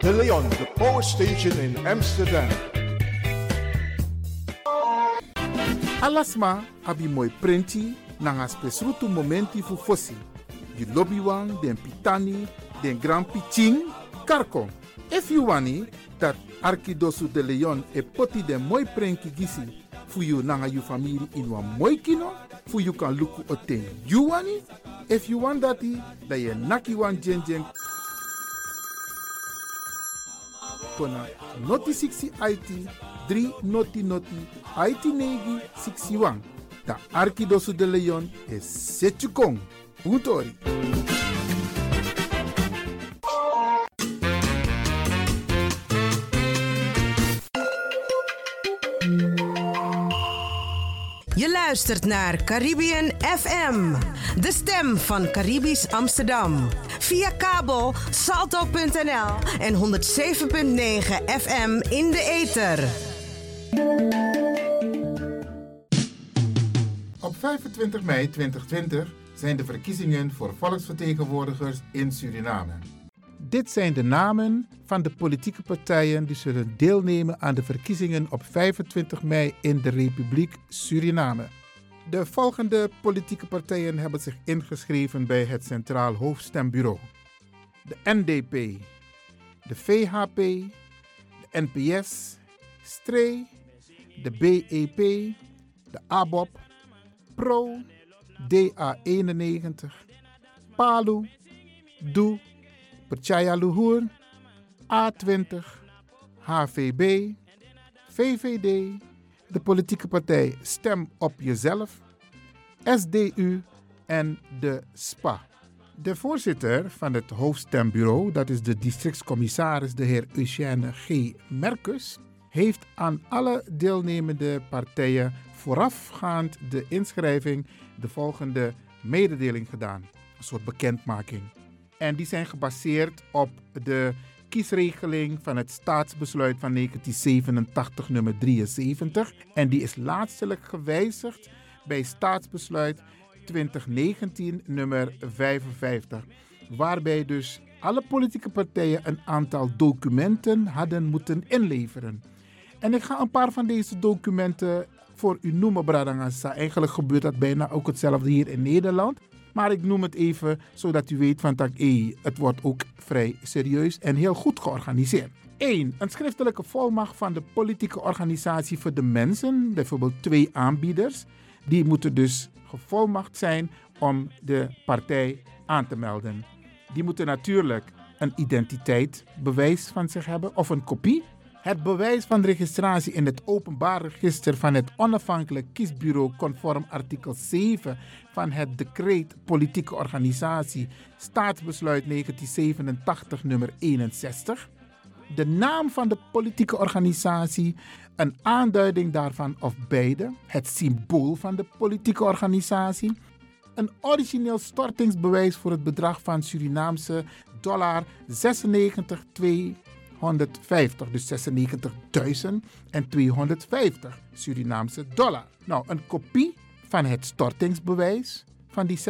De Leon, de Power Station in Amsterdam. Alasma abi moi prenti nanga spesrutu momenti fu fosi. Di lobby wan, den pitani, den grand piching, karko. If you wani, dat Arkidosu de Leon e poti den moi prenki gisi fu you nanga you family in wan moi kino, fu you kan luku oten you wani. If you want dati, da ye naki wan kona noti 60 IT 3 noti noti IT negi 61. Da Arkidosu de Leon is Setchukong. Puntori. Je luistert naar Caribbean FM, de stem van Caribisch Amsterdam. Via kabel salto.nl en 107.9 FM in de ether. Op 25 mei 2020 zijn de verkiezingen voor volksvertegenwoordigers in Suriname. Dit zijn de namen van de politieke partijen die zullen deelnemen aan de verkiezingen op 25 mei in de Republiek Suriname. De volgende politieke partijen hebben zich ingeschreven bij het Centraal Hoofdstembureau: de NDP, de VHP, de NPS, STREE, de BEP, de ABOP, PRO, DA91, PALU, DOE, Perchaya Luhur, A20, HVB, VVD, de politieke partij Stem op Jezelf, SDU en de SPA. De voorzitter van het hoofdstembureau, dat is de districtscommissaris de heer Eugène G. Merkus, heeft aan alle deelnemende partijen voorafgaand de inschrijving de volgende mededeling gedaan. Een soort bekendmaking. En die zijn gebaseerd op de kiesregeling van het staatsbesluit van 1987 nummer 73. En die is laatstelijk gewijzigd bij staatsbesluit 2019 nummer 55. Waarbij dus alle politieke partijen een aantal documenten hadden moeten inleveren. En ik ga een paar van deze documenten voor u noemen, Bradangasa. Eigenlijk gebeurt dat bijna ook hetzelfde hier in Nederland. Maar ik noem het even zodat u weet van dat e, het wordt ook vrij serieus en heel goed georganiseerd. 1. Een schriftelijke volmacht van de politieke organisatie voor de mensen, bijvoorbeeld twee aanbieders. Die moeten dus gevolmacht zijn om de partij aan te melden. Die moeten natuurlijk een identiteitsbewijs van zich hebben of een kopie. Het bewijs van registratie in het openbaar register van het onafhankelijk kiesbureau conform artikel 7 van het decreet politieke organisatie staatsbesluit 1987 nummer 61. De naam van de politieke organisatie, een aanduiding daarvan of beide, het symbool van de politieke organisatie, een origineel stortingsbewijs voor het bedrag van Surinaamse dollar 96,250, dus 96.000 en 250 Surinaamse dollar. Nou, een kopie van het stortingsbewijs van die 96.250,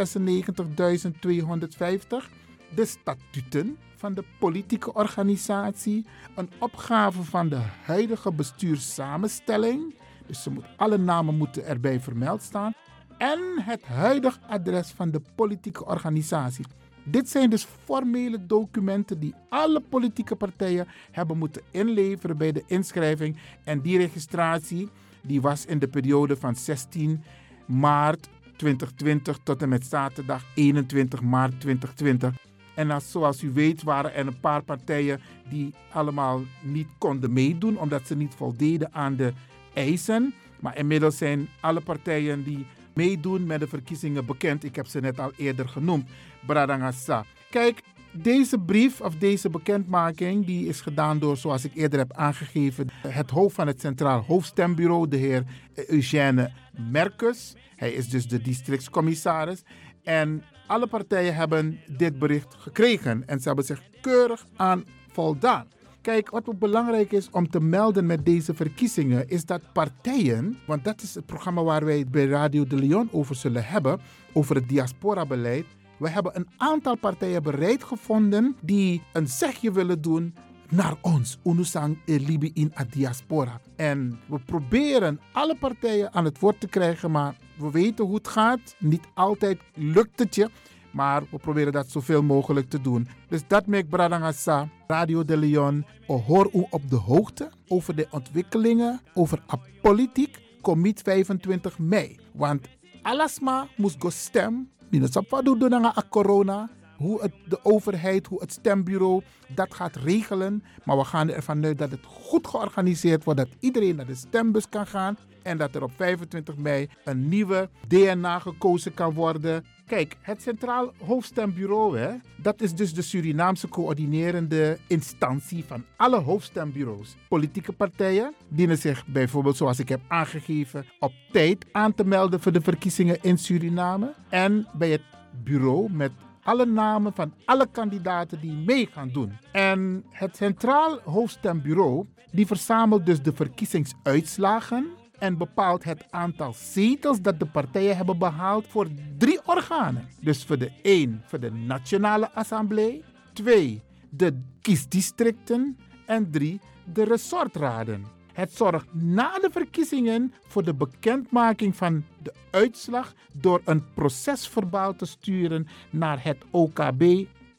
de statuten van de politieke organisatie, een opgave van de huidige bestuurssamenstelling, dus ze moet, alle namen moeten erbij vermeld staan, en het huidige adres van de politieke organisatie. Dit zijn dus formele documenten die alle politieke partijen hebben moeten inleveren bij de inschrijving. En die registratie die was in de periode van 16 maart 2020 tot en met zaterdag 21 maart 2020. En als, zoals u weet waren er een paar partijen die allemaal niet konden meedoen omdat ze niet voldeden aan de eisen. Maar inmiddels zijn alle partijen die meedoen met de verkiezingen bekend. Ik heb ze net al eerder genoemd. Bradangasa. Kijk, deze brief of deze bekendmaking die is gedaan door, zoals ik eerder heb aangegeven, het hoofd van het Centraal Hoofdstembureau, de heer Eugène Merkus. Hij is dus de districtscommissaris. En alle partijen hebben dit bericht gekregen en ze hebben zich keurig aan voldaan. Kijk, wat belangrijk is om te melden met deze verkiezingen, is dat partijen, want dat is het programma waar wij bij Radio de Leon over zullen hebben, over het diaspora-beleid. We hebben een aantal partijen bereid gevonden die een zegje willen doen naar ons, Unusang Libi in a diaspora. En we proberen alle partijen aan het woord te krijgen, maar we weten hoe het gaat. Niet altijd lukt het je. Maar we proberen dat zoveel mogelijk te doen. Dus dat maakt Bradangasa, Radio de Leon, hoor u op de hoogte over de ontwikkelingen over politiek. Commit 25 mei. Want alasma moest go stem. Minusap doen doen a corona hoe het, de overheid, hoe het stembureau dat gaat regelen. Maar we gaan ervan uit dat het goed georganiseerd wordt, dat iedereen naar de stembus kan gaan. En dat er op 25 mei een nieuwe DNA gekozen kan worden. Kijk, het Centraal Hoofdstembureau, hè, dat is dus de Surinaamse coördinerende instantie van alle hoofdstembureaus. Politieke partijen dienen zich bijvoorbeeld, zoals ik heb aangegeven, op tijd aan te melden voor de verkiezingen in Suriname. En bij het bureau met alle namen van alle kandidaten die mee gaan doen. En het Centraal Hoofdstembureau die verzamelt dus de verkiezingsuitslagen en bepaalt het aantal zetels dat de partijen hebben behaald voor drie organen. Dus voor de 1 voor de Nationale Assemblée, 2 de kiesdistricten en 3 de resortraden. Het zorgt na de verkiezingen voor de bekendmaking van de uitslag door een procesverbaal te sturen naar het OKB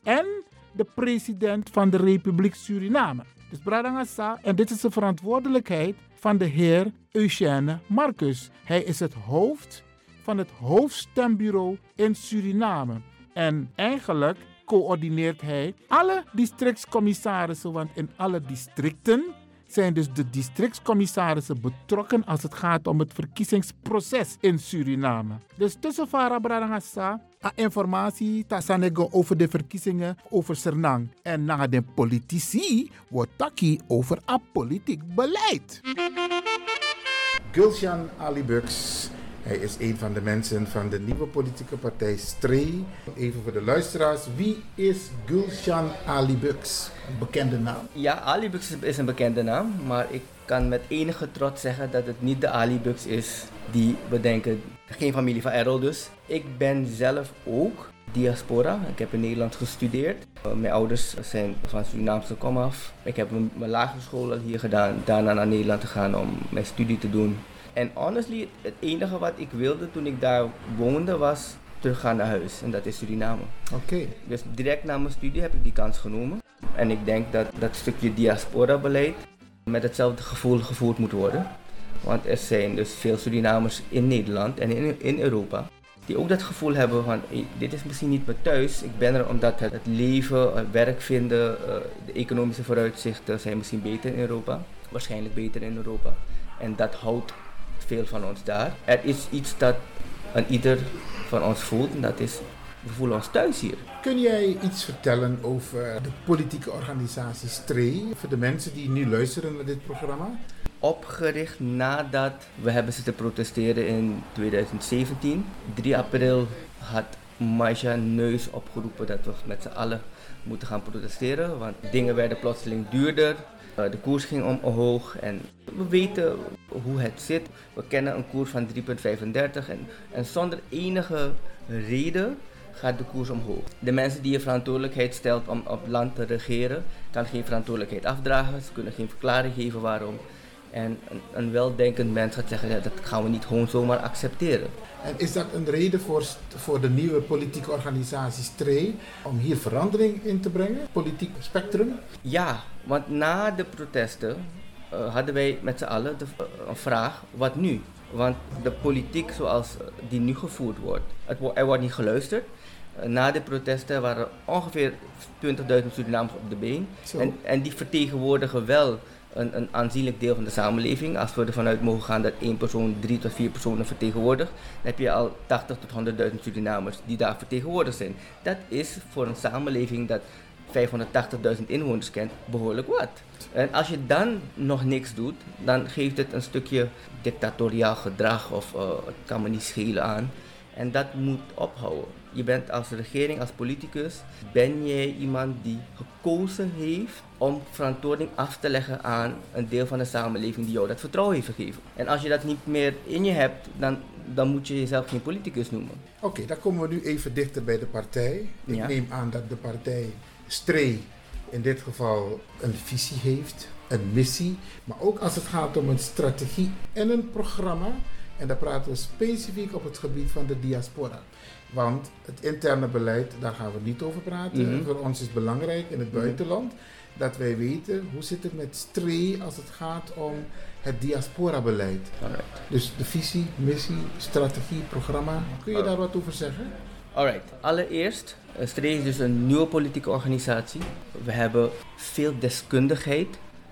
en de president van de Republiek Suriname. Dus Bradangasa, en dit is de verantwoordelijkheid van de heer Eugène Marcus. Hij is het hoofd van het hoofdstembureau in Suriname. En eigenlijk coördineert hij alle districtscommissarissen, want in alle districten zijn dus de districtscommissarissen betrokken als het gaat om het verkiezingsproces in Suriname. Dus tussen Farah Bradangasa, informatie tasanego over de verkiezingen over Sernang. En na de politici wordt taki over a politiek beleid. Gulshan Ali Bux. Hij is een van de mensen van de nieuwe politieke partij Stree. Even voor de luisteraars, wie is Gulshan Ali Bux? Een bekende naam. Ja, Alibux is een bekende naam, maar ik kan met enige trots zeggen dat het niet de Alibux is die we denken. Geen familie van Errol dus. Ik ben zelf ook diaspora. Ik heb in Nederland gestudeerd. Uh, Mijn ouders zijn van Surinaamse komaf. Ik heb mijn, lagere school hier gedaan, daarna naar Nederland te gaan om mijn studie te doen. En honestly, het enige wat ik wilde toen ik daar woonde was teruggaan naar huis. En dat is Suriname. Oké. Dus direct na mijn studie heb ik die kans genomen. En ik denk dat dat stukje diaspora-beleid met hetzelfde gevoel gevoerd moet worden. Want er zijn dus veel Surinamers in Nederland en in, in Europa die ook dat gevoel hebben van "Hey, dit is misschien niet meer thuis. Ik ben er omdat het, leven, het werk vinden, eh, de economische vooruitzichten zijn misschien beter in Europa. Waarschijnlijk beter in Europa. En dat houdt veel van ons daar. Er is iets dat een ieder van ons voelt en dat is we voelen ons thuis hier. Kun jij iets vertellen over de politieke organisatie Stree? Voor de mensen die nu luisteren naar dit programma. Opgericht nadat we hebben zitten protesteren in 2017. 3 april had Maja Neus opgeroepen dat we met z'n allen moeten gaan protesteren. Want dingen werden plotseling duurder. Eh, De koers ging om- omhoog en we weten hoe het zit. We kennen een koers van 3,35 en, en zonder enige reden gaat de koers omhoog. De mensen die je verantwoordelijkheid stelt om op land te regeren, kan geen verantwoordelijkheid afdragen. Ze kunnen geen verklaring geven waarom. En een, een weldenkend mens gaat zeggen, ja, dat gaan we niet gewoon zomaar accepteren. En is dat een reden voor, voor de nieuwe politieke organisatie Stree om hier verandering in te brengen? Politiek spectrum? Ja, want na de protesten eh, hadden wij met z'n allen de, eh, een vraag, wat nu? Want de politiek zoals die nu gevoerd wordt, het, er wordt niet geluisterd. Eh, na de protesten waren er ongeveer 20.000 Surinamers op de been. Zo. En, en die vertegenwoordigen wel een, een aanzienlijk deel van de samenleving. Als we ervan uit mogen gaan dat één persoon drie tot vier personen vertegenwoordigt, dan heb je al 80 tot 100.000 Surinamers die daar vertegenwoordigd zijn. Dat is voor een samenleving dat 580.000 inwoners kent behoorlijk wat. En als je dan nog niks doet, dan geeft het een stukje dictatoriaal gedrag of eh, het kan me niet schelen aan. En dat moet ophouden. Je bent als regering, als politicus, ben jij iemand die gekozen heeft om verantwoording af te leggen aan een deel van de samenleving die jou dat vertrouwen heeft gegeven. En als je dat niet meer in je hebt, dan, dan moet je jezelf geen politicus noemen. Oké, dan komen we nu even dichter bij de partij. Ik Ja. neem aan dat de partij Stree in dit geval een visie heeft, een missie, maar ook als het gaat om een strategie en een programma. En daar praten we specifiek op het gebied van de diaspora. Want het interne beleid, daar gaan we niet over praten. Mhm. Voor ons is belangrijk in het Mhm. buitenland dat wij weten hoe zit het met Stree als het gaat om het diaspora-beleid. Alright. Dus de visie, missie, strategie, programma. Kun je daar wat over zeggen? Alright, allereerst, uh, Stree is dus een nieuwe politieke organisatie. We hebben veel deskundigheid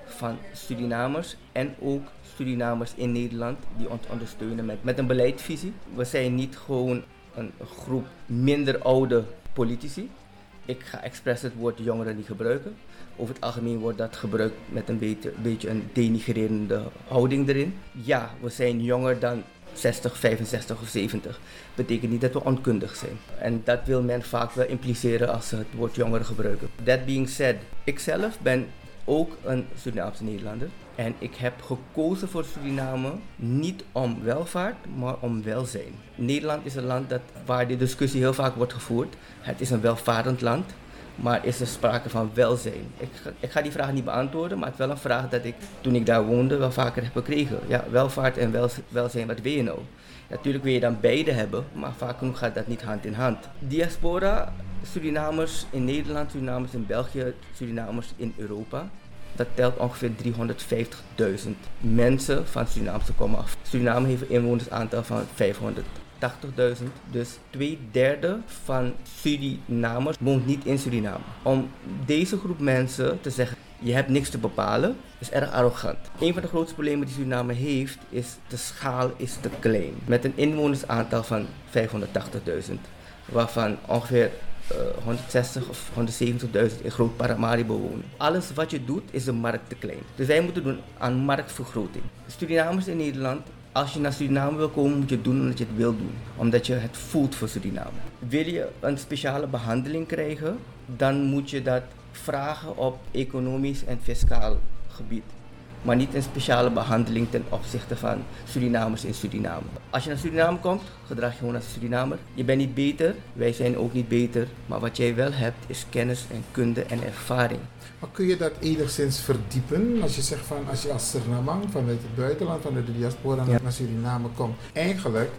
van Surinamers en ook Surinamers in Nederland die ons ondersteunen met, met een beleidsvisie. We zijn niet gewoon een groep minder oude politici. Ik ga expres het woord jongeren niet gebruiken. Over het algemeen wordt dat gebruikt met een beetje, beetje een denigrerende houding erin. Ja, we zijn jonger dan 60, 65 of 70. Betekent niet dat we onkundig zijn. En dat wil men vaak wel impliceren als ze het woord jongeren gebruiken. That being said, ikzelf ben ook een Surinaamse Nederlander. En ik heb gekozen voor Suriname niet om welvaart, maar om welzijn. Nederland is een land dat, waar die discussie heel vaak wordt gevoerd. Het is een welvarend land. maar is er sprake van welzijn? Ik ga, die vraag niet beantwoorden, maar het is wel een vraag dat ik toen ik daar woonde wel vaker heb gekregen. Ja, welvaart en wel, welzijn, wat wil je nou? Natuurlijk wil je dan beide hebben, maar vaak genoeg gaat dat niet hand in hand. Diaspora, Surinamers in Nederland, Surinamers in België, Surinamers in Europa. Dat telt ongeveer 350.000 mensen van Surinaamse komaf. Suriname heeft een inwonersaantal van 580.000. Dus twee derde van Surinamers woont niet in Suriname. Om deze groep mensen te zeggen, je hebt niks te bepalen, is erg arrogant. Een van de grootste problemen die Suriname heeft, is de schaal is te klein. Met een inwonersaantal van 580.000, waarvan ongeveer 160 of 170.000 in Groot Paramaribo wonen. Alles wat je doet, is de markt te klein. Dus wij moeten doen aan marktvergroting. Surinamers in Nederland als je naar Suriname wil komen, moet je het doen omdat je het wil doen. Omdat je het voelt voor Suriname. Wil je een speciale behandeling krijgen, dan moet je dat vragen op economisch en fiscaal gebied. Maar niet een speciale behandeling ten opzichte van Surinamers in Suriname. Als je naar Suriname komt, gedraag je gewoon als Surinamer. Je bent niet beter, wij zijn ook niet beter. Maar wat jij wel hebt, is kennis en kunde en ervaring. Maar kun je dat enigszins verdiepen? Als je zegt van als je als Surinamang vanuit het buitenland, vanuit de diaspora Ja. naar Suriname komt. Eigenlijk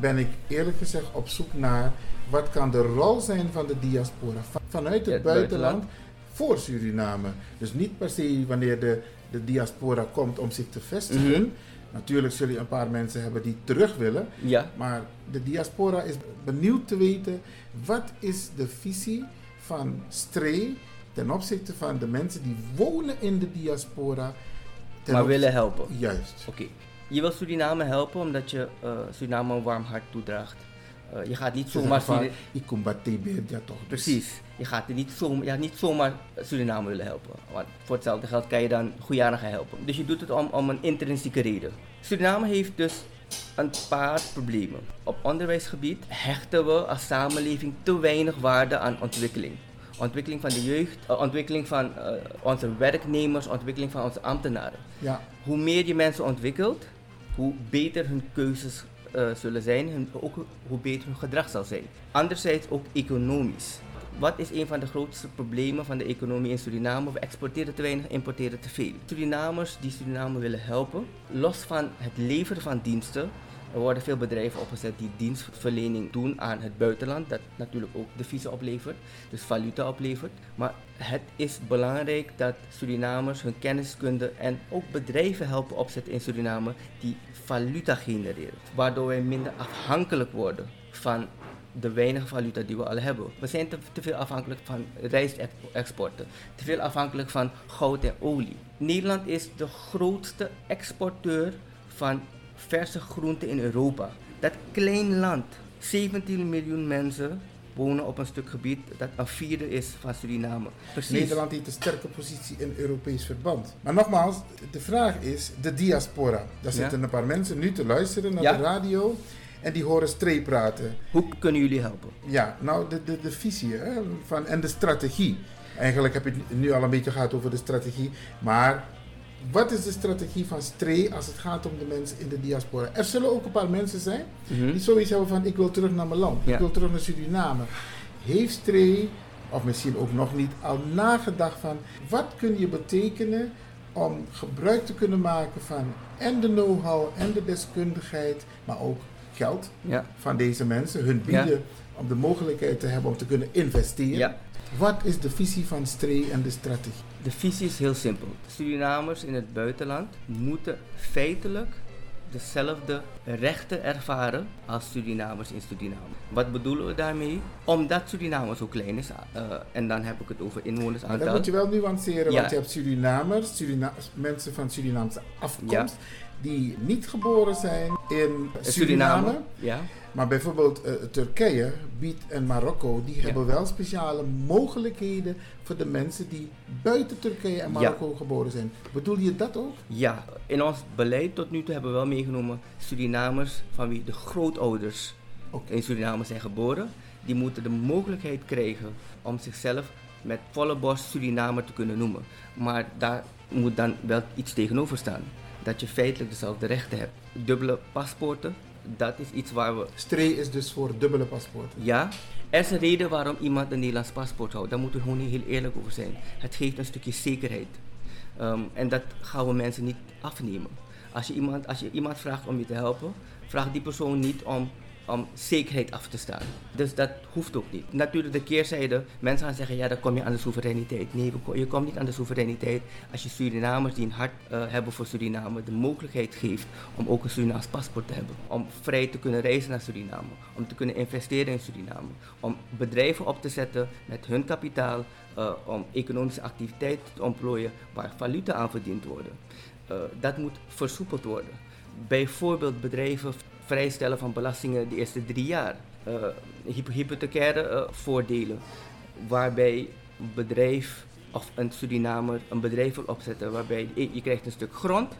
ben ik eerlijk gezegd op zoek naar wat kan de rol zijn van de diaspora van- vanuit het Ja, het buitenland, buitenland. voor Suriname. Dus niet per se wanneer de, de diaspora komt om zich te vestigen. Mhm. Natuurlijk zul je een paar mensen hebben die terug willen. Ja, Maar de diaspora is benieuwd te weten wat is de visie van Stree ten opzichte van de mensen die wonen in de diaspora. maar willen helpen. Juist. Oké. Je wil Suriname helpen omdat je eh, Suriname een warm hart toedraagt. Eh, je gaat niet zomaar Suri- Ik kom bij TB, ja toch. dus- Precies. Je gaat er niet, zomaar, ja, niet zomaar Suriname willen helpen. Want voor hetzelfde geld kan je dan Guyana gaan helpen. Dus je doet het om, om een intrinsieke reden. Suriname heeft dus een paar problemen. Op onderwijsgebied hechten we als samenleving te weinig waarde aan ontwikkeling. Ontwikkeling van de jeugd, eh, ontwikkeling van eh, onze werknemers, ontwikkeling van onze ambtenaren. Ja, Hoe meer je mensen ontwikkelt, hoe beter hun keuzes eh, zullen zijn, hun, ook hoe beter hun gedrag zal zijn. Anderzijds ook economisch. Wat is een van de grootste problemen van de economie in Suriname? We exporteren te weinig, importeren te veel. Surinamers die Suriname willen helpen, los van het leveren van diensten, er worden veel bedrijven opgezet die dienstverlening doen aan het buitenland, dat natuurlijk ook deviezen oplevert, dus valuta oplevert. Maar het is belangrijk dat Surinamers hun kenniskunde en ook bedrijven helpen opzetten in Suriname die valuta genereren, waardoor wij minder afhankelijk worden van de weinige valuta die we al hebben. We zijn te, te veel afhankelijk van rijstexporten, te veel afhankelijk van goud en olie. Nederland is de grootste exporteur van verse groenten in Europa. Dat klein land, 17 miljoen mensen wonen op een stuk gebied dat een vierde is van Suriname. Precies. Nederland heeft een sterke positie in Europees verband. Maar nogmaals, de vraag is de diaspora. Daar Ja. zitten een paar mensen nu te luisteren naar Ja. de radio en die horen Stree praten. Hoe kunnen jullie helpen? Ja, nou de, de, de visie hè, van, en de strategie. Eigenlijk heb je het nu al een beetje gehad over de strategie. Maar wat is de strategie van Stree als het gaat om de mensen in de diaspora? Er zullen ook een paar mensen zijn die zoiets hebben van ik wil terug naar mijn land. Ja. Ik wil terug naar Suriname. Heeft Stree, of misschien ook nog niet, al nagedacht van wat kun je betekenen om gebruik te kunnen maken van en de know-how en de deskundigheid, maar ook geld Ja. van deze mensen, hun Ja. bieden om de mogelijkheid te hebben om te kunnen investeren. Ja. Wat is de visie van Stree en de strategie? De visie is heel simpel. Surinamers in het buitenland moeten feitelijk dezelfde rechten ervaren als Surinamers in Suriname. Wat bedoelen we daarmee? Omdat Suriname zo klein is, eh, en dan heb ik het over Maar dat inwonersaantal. moet je wel nuanceren, Ja. want je hebt Surinamers, Surina mensen van Surinaamse afkomst, Ja. Die niet geboren zijn in Suriname. Suriname. Ja. Maar bijvoorbeeld eh, Turkije biedt en Marokko, die hebben wel speciale mogelijkheden voor de mensen die buiten Turkije en Ja. Marokko geboren zijn. Bedoel je dat ook? Ja, in ons beleid tot nu toe hebben we wel meegenomen Surinamers van wie de grootouders in Suriname zijn geboren. Die moeten de mogelijkheid krijgen om zichzelf met volle borst Surinamer te kunnen noemen. Maar daar moet dan wel iets tegenover staan. Dat je feitelijk dezelfde rechten hebt. Dubbele paspoorten dat is iets waar we Stree is dus voor dubbele paspoorten. Ja, er is een reden waarom iemand een Nederlands paspoort houdt. Daar moeten we gewoon heel eerlijk over zijn. Het geeft een stukje zekerheid. Ehm, en dat gaan we mensen niet afnemen. Als je, iemand, als je iemand vraagt om je te helpen, vraag die persoon niet om, om zekerheid af te staan. Dus dat hoeft ook niet. Natuurlijk de keerzijde, mensen gaan zeggen, ja dan kom je aan de soevereiniteit. Nee, je komt niet aan de soevereiniteit als je Surinamers die een hart eh, hebben voor Suriname de mogelijkheid geeft om ook een Surinaams paspoort te hebben. Om vrij te kunnen reizen naar Suriname. Om te kunnen investeren in Suriname. Om bedrijven op te zetten met hun kapitaal. eh, om economische activiteiten te ontplooien waar valuta aan verdiend worden. Eh, dat moet versoepeld worden. Bijvoorbeeld bedrijven vrijstellen van belastingen de eerste drie jaar. Eh, hypo- hypothecaire eh, voordelen, waarbij een bedrijf of een Surinamer een bedrijf wil opzetten, waarbij je, krijgt een stuk grond,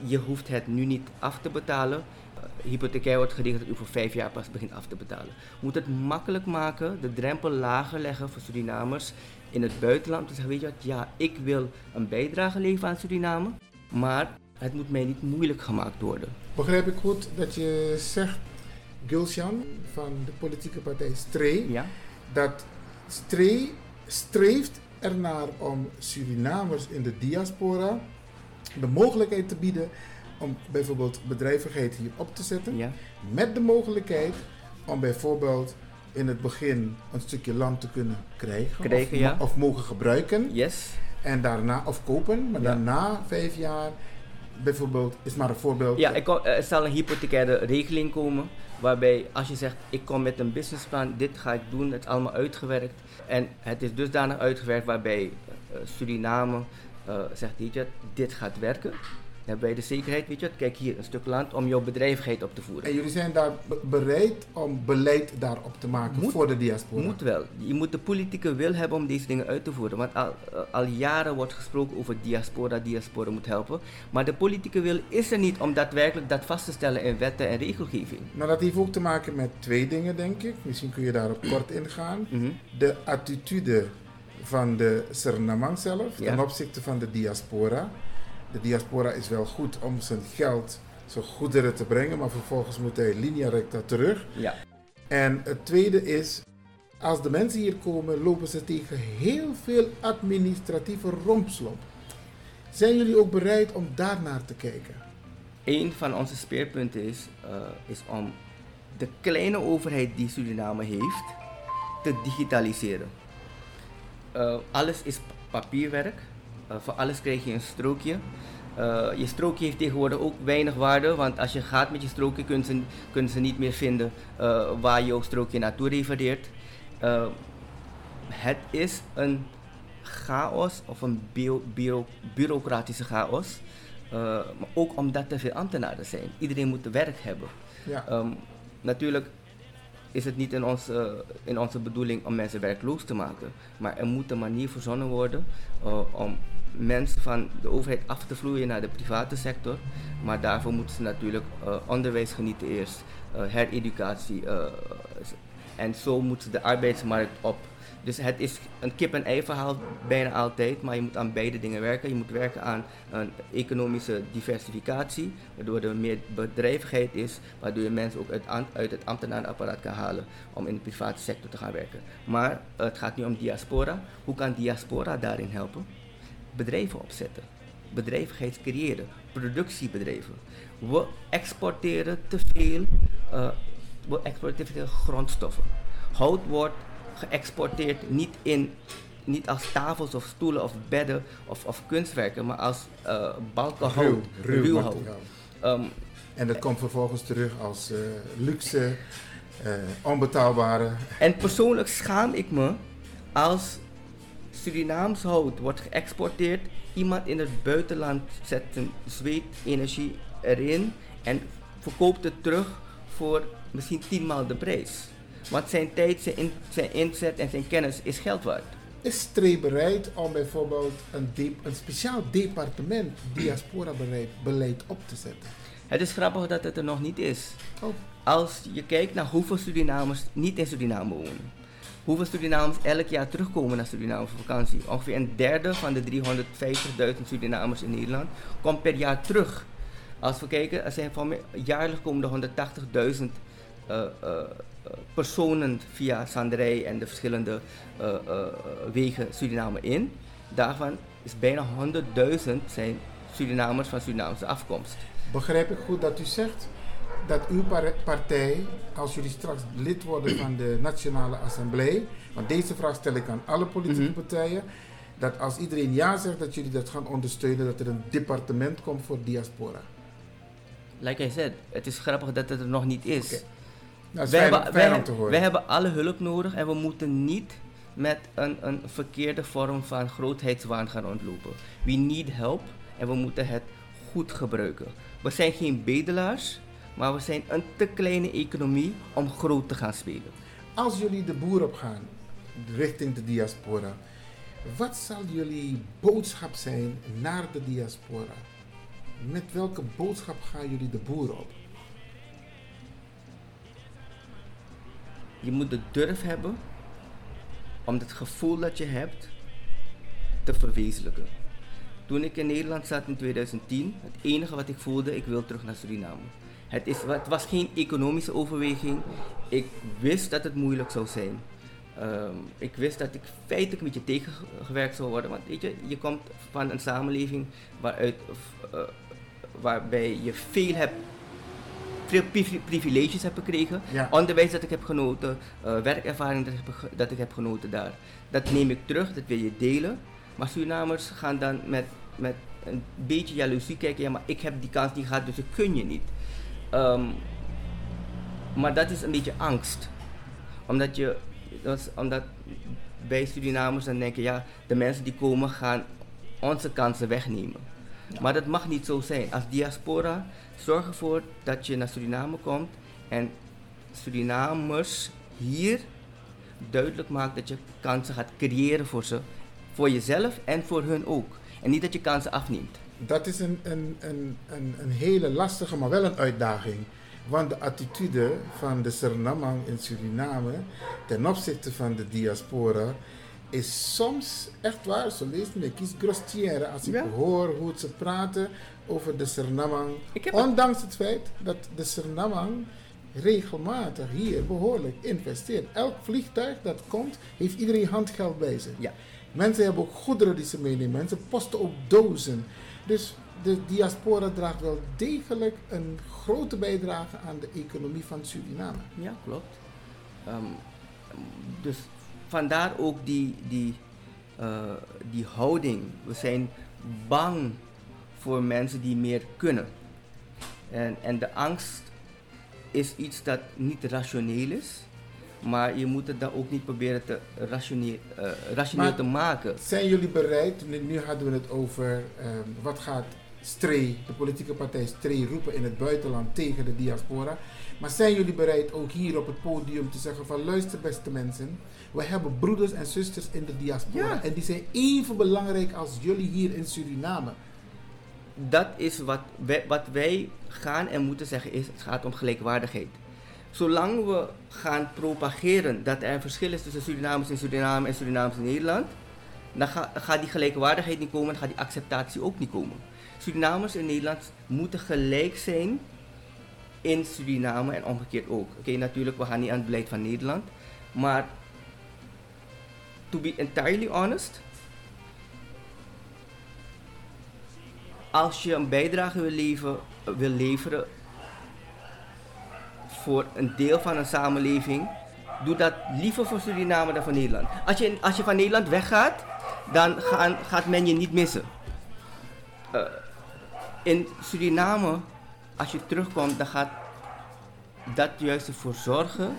je hoeft het nu niet af te betalen. Uh, hypothecair wordt geregeld dat u voor vijf jaar pas begint af te betalen. Moet het makkelijk maken, de drempel lager leggen voor Surinamers in het buitenland. Te zeggen, weet je wat, ja, ik wil een bijdrage leveren aan Suriname, maar het moet mij niet moeilijk gemaakt worden. Begrijp ik goed dat je zegt, Gulsjan van de politieke partij Stree, Ja? dat Stree streeft ernaar om Surinamers in de diaspora de mogelijkheid te bieden om bijvoorbeeld bedrijvigheid hier op te zetten. Ja? Met de mogelijkheid om bijvoorbeeld in het begin een stukje land te kunnen krijgen. Krijgen, of, ja. of mogen gebruiken. Yes? En daarna, of kopen, maar Ja. daarna vijf jaar, bijvoorbeeld, is maar een voorbeeld. Ja, ik er zal een hypothecaire regeling komen. Waarbij als je zegt, ik kom met een businessplan, dit ga ik doen, het is allemaal uitgewerkt. En het is dusdanig uitgewerkt waarbij eh, Suriname eh, zegt, dit gaat werken. Hebben wij de zekerheid, weet je, wat, kijk hier, een stuk land om jouw bedrijvigheid op te voeren. En jullie zijn daar be- bereid om beleid daarop te maken Moet- voor de diaspora? Moet wel. Je moet de politieke wil hebben om deze dingen uit te voeren. Want al, eh, al jaren wordt gesproken over diaspora, diaspora moet helpen. Maar de politieke wil is er niet om daadwerkelijk dat vast te stellen in wetten en regelgeving. Nou, dat heeft ook te maken met twee dingen, denk ik. Misschien kun je daarop kort ingaan. Mhm. De attitude van de Surinamang zelf Ja. ten opzichte van de diaspora. De diaspora is wel goed om zijn geld, zijn goederen te brengen, maar vervolgens moet hij linea recta terug. Ja. En het tweede is, als de mensen hier komen, lopen ze tegen heel veel administratieve rompslomp. Zijn jullie ook bereid om daarnaar te kijken? Een van onze speerpunten is, eh, is om de kleine overheid die Suriname heeft te digitaliseren. Eh, alles is pa- papierwerk. Eh, voor alles krijg je een strookje. Eh, je strookje heeft tegenwoordig ook weinig waarde, want als je gaat met je strookje kunnen ze, kunnen ze niet meer vinden eh, waar jouw strookje naartoe refereert. Het is een chaos of een bio- bureaucratische chaos. Maar ook omdat er veel ambtenaren zijn. Iedereen moet werk hebben. Ja. Ehm, natuurlijk is het niet in onze, in onze bedoeling om mensen werkloos te maken. Maar er moet een manier verzonnen worden om mensen van de overheid af te vloeien naar de private sector. Maar daarvoor moeten ze natuurlijk eh, onderwijs genieten eerst, eh, hereducatie. eh, en zo moeten ze de arbeidsmarkt op. Dus het is een kip-en-ei verhaal bijna altijd, maar je moet aan beide dingen werken. Je moet werken aan een economische diversificatie, waardoor er meer bedrijvigheid is, waardoor je mensen ook uit, het ambtenarenapparaat kan halen om in de private sector te gaan werken. Maar het gaat nu om diaspora. Hoe kan diaspora daarin helpen? Bedrijven opzetten, bedrijvigheid creëren, productiebedrijven. We exporteren te veel, eh, we exporteren te veel grondstoffen. Hout wordt geëxporteerd niet, in, niet als tafels of stoelen of bedden of, of kunstwerken, maar als eh balken hout, Ruw, ruw hout. Ehm, En dat komt vervolgens terug als eh, luxe, eh, onbetaalbare. En persoonlijk schaam ik me als Surinaams hout wordt geëxporteerd. Iemand in het buitenland zet zijn zweet, energie erin en verkoopt het terug voor misschien tienmaal de prijs. Want zijn tijd, zijn, in- zijn inzet en zijn kennis is geld waard. Is Stree bereid om bijvoorbeeld een, de- een speciaal departement diaspora-beleid beleid op te zetten? Het is grappig dat het er nog niet is. Oh, Als je kijkt naar hoeveel Surinamers niet in Suriname wonen. Hoeveel Surinamers elk jaar terugkomen naar Suriname vakantie. Ongeveer een derde van de 350.000 Surinamers in Nederland komt per jaar terug. Als we kijken, er zijn van jaarlijks komen er 180.000 eh, eh, eh, personen via Sanderij en de verschillende wegen Suriname in. Daarvan is bijna 100.000 zijn Surinamers van Surinaamse afkomst. Begrijp ik goed dat u zegt dat uw par- partij, als jullie straks lid worden van de Nationale Assemblée, want deze vraag stel ik aan alle politieke Mhm. partijen, dat als iedereen ja zegt, dat jullie dat gaan ondersteunen, dat er een departement komt voor diaspora. Like I said, het is grappig dat het er nog niet is. Nou, dat is wij, fijn, hebben, fijn wij, om te horen. wij hebben alle hulp nodig en we moeten niet met een, een verkeerde vorm van grootheidswaan gaan rondlopen. We need help en we moeten het goed gebruiken. We zijn geen bedelaars, maar we zijn een te kleine economie om groot te gaan spelen. Als jullie de boer op gaan, richting de diaspora, wat zal jullie boodschap zijn naar de diaspora? Met welke boodschap gaan jullie de boer op? Je moet de durf hebben om het gevoel dat je hebt te verwezenlijken. Toen ik in Nederland zat in 2010, het enige wat ik voelde, ik wil terug naar Suriname. Het, is, het was geen economische overweging. Ik wist dat het moeilijk zou zijn. Ehm, ik wist dat ik feitelijk een beetje tegengewerkt zou worden. Want weet je, je komt van een samenleving waaruit, eh, waarbij je veel hebt veel privileges heb gekregen. Ja. Onderwijs dat ik heb genoten, eh, werkervaring dat ik, heb, ge- dat ik heb genoten daar. Dat neem ik terug, dat wil je delen. Maar Surinamers gaan dan met, met een beetje jaloezie kijken. Ja, maar ik heb die kans niet gehad, dus ik kun je niet. Ehm, maar dat is een beetje angst. Omdat, je, omdat wij Surinamers dan denken, ja, de mensen die komen gaan onze kansen wegnemen. Maar dat mag niet zo zijn. Als diaspora, zorg ervoor dat je naar Suriname komt en Surinamers hier duidelijk maakt dat je kansen gaat creëren voor ze. Voor jezelf en voor hun ook. En niet dat je kansen afneemt. Dat is een, een, een, een, een hele lastige, maar wel een uitdaging. Want de attitude van de Surinamang in Suriname ten opzichte van de diaspora is soms echt waar. Zo leest me, kies grostière als ik Ja. hoor hoe ze praten over de Surinamang. Ik Ondanks het feit dat de Surinamang regelmatig hier behoorlijk investeert. Elk vliegtuig dat komt, heeft iedereen handgeld bij zich. Ja. Mensen hebben ook goederen die ze meenemen. Mensen posten ook dozen. Dus de diaspora draagt wel degelijk een grote bijdrage aan de economie van Suriname. Ja, klopt. Ehm, dus vandaar ook die, die, eh, die houding. We zijn bang voor mensen die meer kunnen. En, en de angst is iets dat niet rationeel is. Maar je moet het dan ook niet proberen te rationeel, eh, rationeel te maken. Zijn jullie bereid, nu, nu hadden we het over ehm, wat gaat Stree, de politieke partij Stree, roepen in het buitenland tegen de diaspora. Maar zijn jullie bereid ook hier op het podium te zeggen van luister beste mensen, we hebben broeders en zusters in de diaspora Ja. en die zijn even belangrijk als jullie hier in Suriname. dat is wat wij, wat wij gaan en moeten zeggen is, het gaat om gelijkwaardigheid. Zolang we gaan propageren dat er een verschil is tussen Surinamers in Suriname en Surinamers in Nederland, dan ga- gaat die gelijkwaardigheid niet komen en gaat die acceptatie ook niet komen. Surinamers in Nederland moeten gelijk zijn in Suriname en omgekeerd ook. Oké, natuurlijk, we gaan niet aan het beleid van Nederland, maar to be entirely honest, als je een bijdrage wil, wil leveren voor een deel van een samenleving, doe dat liever voor Suriname dan voor Nederland. Als je, als je van Nederland weggaat, dan gaan, gaat men je niet missen. Eh, in Suriname, als je terugkomt, dan gaat dat juist ervoor zorgen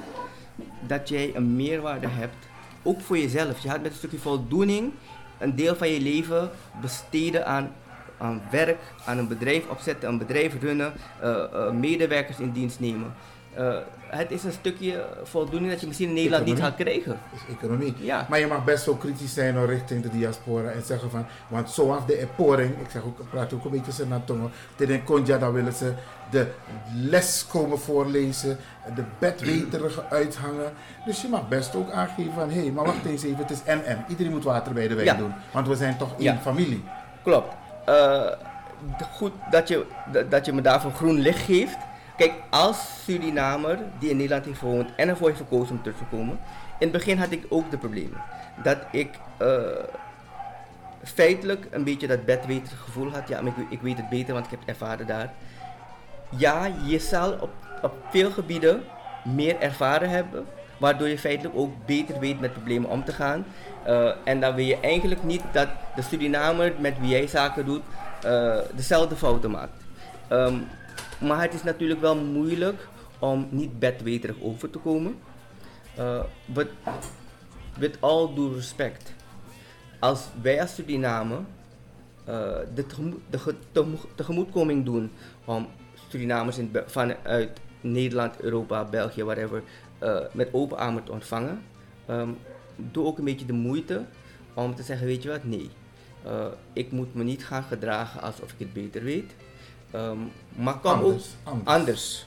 dat jij een meerwaarde hebt, ook voor jezelf. Je gaat met een stukje voldoening een deel van je leven besteden aan, aan werk, aan een bedrijf opzetten, een bedrijf runnen, eh, eh, medewerkers in dienst nemen. Eh, het is een stukje voldoening dat je misschien in Nederland niet gaat krijgen. Is economie. Ja. Maar je mag best wel kritisch zijn richting de diaspora en zeggen van, want zoals de eporing, ik zeg ook, ik praat ook een beetje Senatongo, tegen Konja, dan willen ze de les komen voorlezen, de bedweterige uithangen. Dus je mag best ook aangeven van, hé, hey, maar wacht eens even, het is NM. Iedereen moet water bij de wijn Ja. doen, want we zijn toch één familie. Klopt. Eh, goed dat je, dat je me daarvoor groen licht geeft. Kijk, als Surinamer die in Nederland heeft gewoond en ervoor heeft gekozen om terug te komen. In het begin had ik ook de problemen. Dat ik eh, feitelijk een beetje dat bedweter gevoel had. Ja, maar ik, ik weet het beter, want ik heb ervaren daar. Ja, je zal op, op veel gebieden meer ervaren hebben, waardoor je feitelijk ook beter weet met problemen om te gaan. Eh, en dan wil je eigenlijk niet dat de Surinamer met wie jij zaken doet, eh, dezelfde fouten maakt. Ehm, maar het is natuurlijk wel moeilijk om niet bedweterig over te komen. Uh, but with all due respect, als wij als Suriname eh, de, de tegemoetkoming doen om Surinamers vanuit Nederland, Europa, België, whatever, eh, met open armen te ontvangen, ehm, doe ook een beetje de moeite om te zeggen, weet je wat, nee, eh, ik moet me niet gaan gedragen alsof ik het beter weet. Ehm, maar kom Anders, ook anders. anders.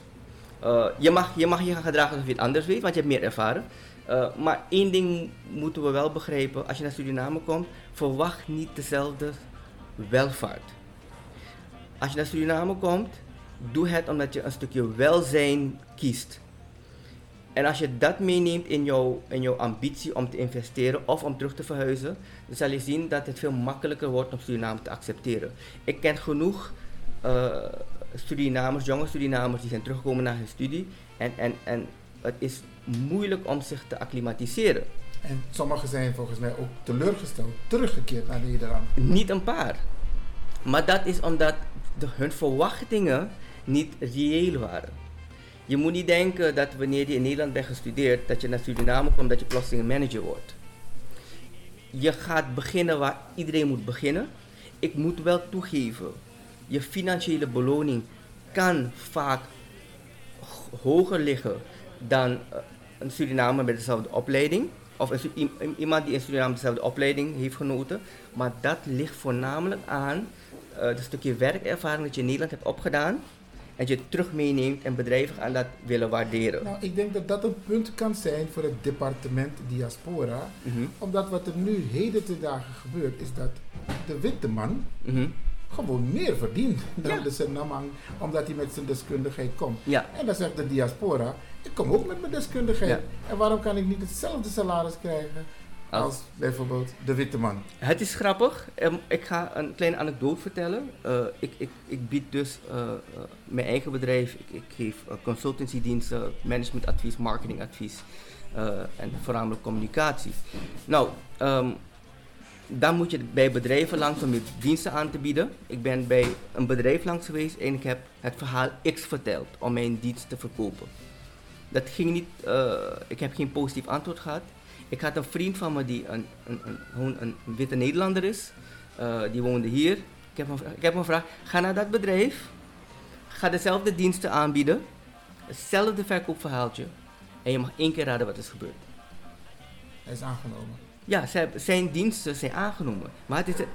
Eh, je, mag, je mag je gaan gedragen alsof je het anders weet, want je hebt meer ervaren. Eh, maar één ding moeten we wel begrijpen. Als je naar Suriname komt, verwacht niet dezelfde welvaart. Als je naar Suriname komt, doe het omdat je een stukje welzijn kiest. En als je dat meeneemt in jouw, in jouw ambitie om te investeren of om terug te verhuizen, dan zal je zien dat het veel makkelijker wordt om Suriname te accepteren. Ik ken genoeg eh, Surinamers, jonge Surinamers, die zijn teruggekomen naar hun studie. En, en, en het is moeilijk om zich te acclimatiseren. En sommigen zijn volgens mij ook teleurgesteld, teruggekeerd naar Nederland. Niet een paar. Maar dat is omdat de, hun verwachtingen niet reëel waren. Je moet niet denken dat wanneer je in Nederland bent gestudeerd, dat je naar Suriname komt, dat je plotseling manager wordt. Je gaat beginnen waar iedereen moet beginnen. Ik moet wel toegeven, je financiële beloning kan vaak hoger liggen dan eh, een Surinamer met dezelfde opleiding. Of een, iemand die in Suriname dezelfde opleiding heeft genoten. Maar dat ligt voornamelijk aan eh het stukje werkervaring dat je in Nederland hebt opgedaan. En je terug meeneemt en bedrijven gaan dat willen waarderen. Nou, ik denk dat dat een punt kan zijn voor het departement diaspora. Mhm, Omdat wat er nu heden te dagen gebeurt, is dat de witte man mhm. Gewoon meer verdient dan de Senamang, omdat hij met zijn deskundigheid komt. En dan zegt de diaspora, ik kom ook met mijn deskundigheid. En waarom kan ik niet hetzelfde salaris krijgen Als- als bijvoorbeeld de witte man? Het is grappig. Ehm, ik ga een kleine anekdote vertellen. Eh, ik, ik, ik bied dus eh, eh, mijn eigen bedrijf. Ik, ik geef uh, consultancydiensten, managementadvies, marketingadvies eh, en voornamelijk communicatie. Nou, ehm, dan moet je bij bedrijven langs om je diensten aan te bieden. Ik ben bij een bedrijf langs geweest en ik heb het verhaal X verteld om mijn dienst te verkopen. Dat ging niet, eh, ik heb geen positief antwoord gehad. Ik had een vriend van me die een, een, een, witte Nederlander is. Eh, die woonde hier. Ik heb, hem, ik heb hem gevraagd, ga naar dat bedrijf. Ga dezelfde diensten aanbieden. Hetzelfde verkoopverhaaltje. En je mag één keer raden wat is gebeurd. Hij is aangenomen. Ja, zij- zijn diensten zijn aangenomen. Maar het is,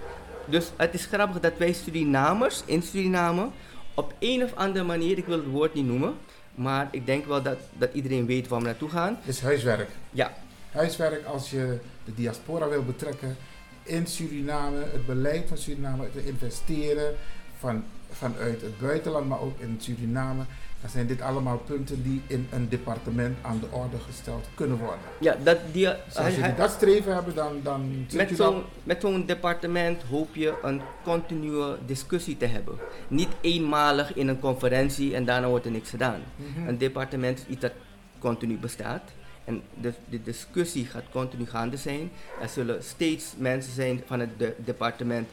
dus het is grappig dat wij Surinamers in Suriname op een of andere manier, ik wil het woord niet noemen, maar ik denk wel dat, dat iedereen weet waar we naartoe gaan. Het is huiswerk. Ja, Huiswerk als je de diaspora wil betrekken in Suriname, het beleid van Suriname, te investeren van, vanuit het buitenland, maar ook in Suriname. Dan zijn dit allemaal punten die in een departement aan de orde gesteld kunnen worden. ja dat die, Dus als jullie dat streven hebben, dan, dan met je zo'n met zo'n departement hoop je een continue discussie te hebben. Niet eenmalig in een conferentie en daarna wordt er niks gedaan. Mhm. Een departement is iets dat continu bestaat. En de, de discussie gaat continu gaande zijn. Er zullen steeds mensen zijn van het de- departement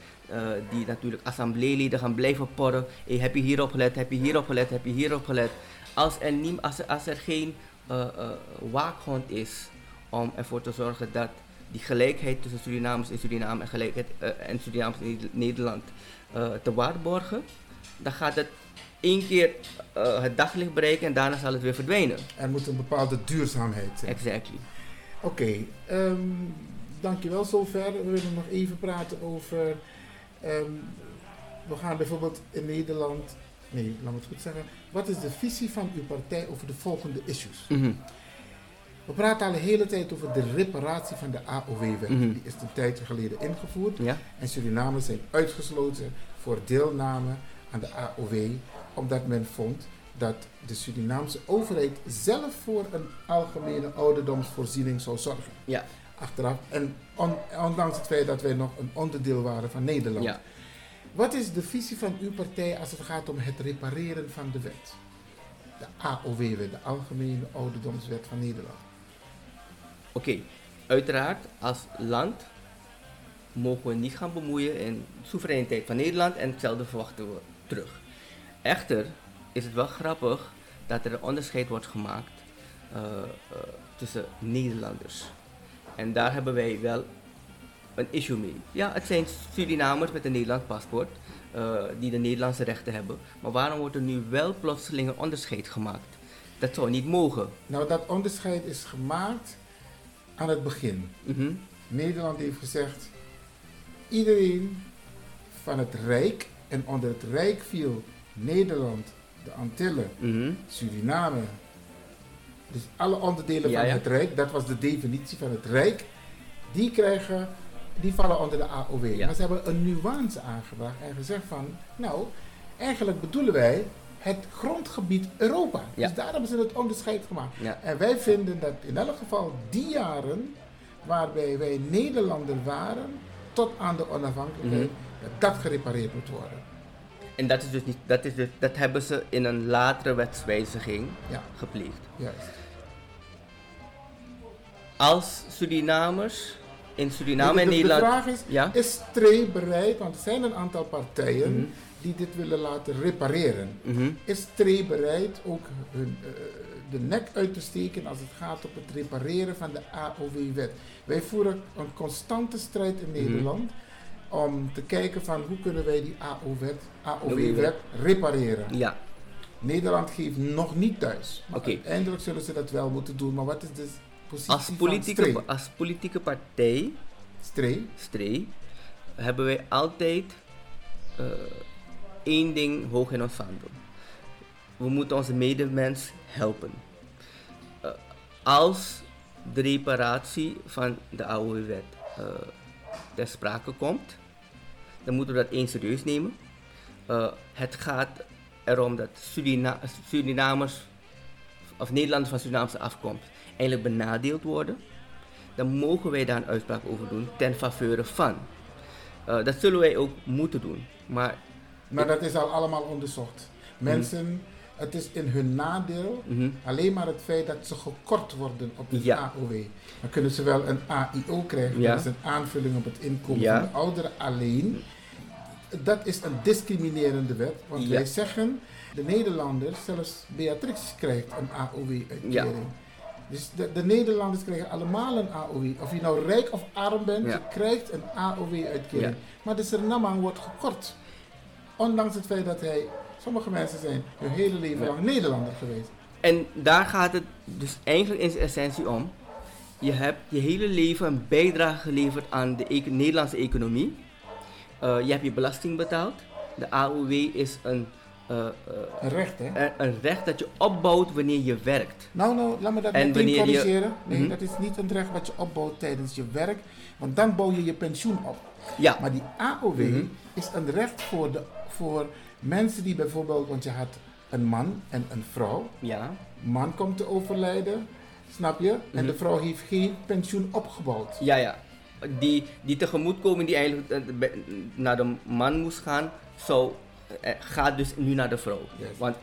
die natuurlijk assembleeleden gaan blijven porren. Hey, heb je hierop gelet, heb je hierop gelet, heb je hierop gelet. Als er, niem, als er, als er geen eh, eh, waakhond is om ervoor te zorgen dat die gelijkheid tussen Surinamers in Suriname en, gelijkheid, eh, en Surinamers in Nederland eh, te waarborgen, dan gaat het één keer eh, het daglicht bereiken en daarna zal het weer verdwijnen. Er moet een bepaalde duurzaamheid zijn. Exactly. Oké, ehm, dankjewel zover. We willen nog even praten over. Ehm, we gaan bijvoorbeeld in Nederland. Nee, laat me het goed zeggen. Wat is de visie van uw partij over de volgende issues? Mhm. We praten al de hele tijd over de reparatie van de AOW-wet. Mhm. Die is een tijdje geleden ingevoerd. Ja? En Surinamers zijn uitgesloten voor deelname aan de AOW, omdat men vond dat de Surinaamse overheid zelf voor een algemene ouderdomsvoorziening zou zorgen. Ja. Achteraf. En on- ondanks het feit dat wij nog een onderdeel waren van Nederland. Ja. Wat is de visie van uw partij als het gaat om het repareren van de wet? De AOW-wet, de Algemene Ouderdomswet van Nederland. Oké, uiteraard als land mogen we niet gaan bemoeien in de soevereiniteit van Nederland en hetzelfde verwachten we terug. Echter is het wel grappig dat er een onderscheid wordt gemaakt eh, eh, tussen Nederlanders. En daar hebben wij wel een issue mee. Ja, het zijn Surinamers met een Nederlands paspoort eh, die de Nederlandse rechten hebben. Maar waarom wordt er nu wel plotseling een onderscheid gemaakt? Dat zou niet mogen. Nou, dat onderscheid is gemaakt aan het begin. Mhm. Nederland heeft gezegd, iedereen van het Rijk, en onder het Rijk viel Nederland, de Antillen, Mhm. Suriname, dus alle onderdelen Ja, van ja. het Rijk, dat was de definitie van het Rijk, die krijgen, die vallen onder de AOW. Ja. Maar ze hebben een nuance aangebracht en gezegd van, nou, eigenlijk bedoelen wij het grondgebied Europa. Dus daar hebben ze het onderscheid gemaakt. En wij vinden dat in elk geval die jaren waarbij wij Nederlander waren, tot aan de onafhankelijkheid, Mhm. dat dat gerepareerd moet worden. En dat is dus niet, dat is dus, dat hebben ze in een latere wetswijziging Ja, gepleegd. juist. Als Surinamers in Suriname en de- de Nederland. vraag is, Ja? is Tree bereid, want er zijn een aantal partijen Mhm. die dit willen laten repareren. Mhm. Is Tree bereid ook hun, eh, de nek uit te steken als het gaat op het repareren van de AOW-wet? Wij voeren een constante strijd in Mhm. Nederland om te kijken van hoe kunnen wij die AOW-wet AOW-wet. AOW repareren. Ja, Nederland geeft nog niet thuis. Maar uiteindelijk zullen ze dat wel moeten doen. Maar wat is de positie als politieke, als politieke partij, Stree? Stree, hebben wij altijd eh, één ding hoog in ons vaandel. We moeten onze medemens helpen. Eh, als de reparatie van de oude wet eh ter sprake komt, dan moeten we dat eens serieus nemen. Het gaat erom dat Surina Surinamers of Nederlanders van Surinaamse afkomst eigenlijk benadeeld worden. Dan mogen wij daar een uitspraak over doen ten faveur van. Eh, dat zullen wij ook moeten doen. Maar Maar dat is al allemaal onderzocht. Mensen, het is in hun nadeel mhm, alleen maar het feit dat ze gekort worden op de Ja. AOW. Dan kunnen ze wel een AIO krijgen, Ja. dat is een aanvulling op het inkomen Ja. van de ouderen alleen. Dat is een discriminerende wet, want wij zeggen, de Nederlanders, zelfs Beatrix krijgt een AOW-uitkering. Dus de, de Nederlanders krijgen allemaal een AOW. Of je nou rijk of arm bent, Ja. je krijgt een AOW-uitkering. Ja. Maar de Surinamang wordt gekort. Ondanks het feit dat hij, sommige mensen zijn hun hele leven lang Nederlander geweest. En daar gaat het dus eigenlijk in zijn essentie om. Je hebt je hele leven een bijdrage geleverd aan de Nederlandse economie. Eh, je hebt je belasting betaald. De AOW is een, eh, eh, Een recht, hè? een, een recht dat je opbouwt wanneer je werkt. Nou, nou, laat me dat En meteen je-. Nee, Mhm. dat is niet een recht wat je opbouwt tijdens je werk. Want dan bouw je je pensioen op. Ja, Maar die AOW Mhm. is een recht voor, de, voor mensen die bijvoorbeeld... Want je had een man en een vrouw. ja, Man komt te overlijden, snap je? En Mhm. de vrouw heeft geen pensioen opgebouwd. ja, ja. Die, die tegemoetkoming die eigenlijk eh, naar de man moest gaan, zou, eh, gaat dus nu naar de vrouw. Yes. Want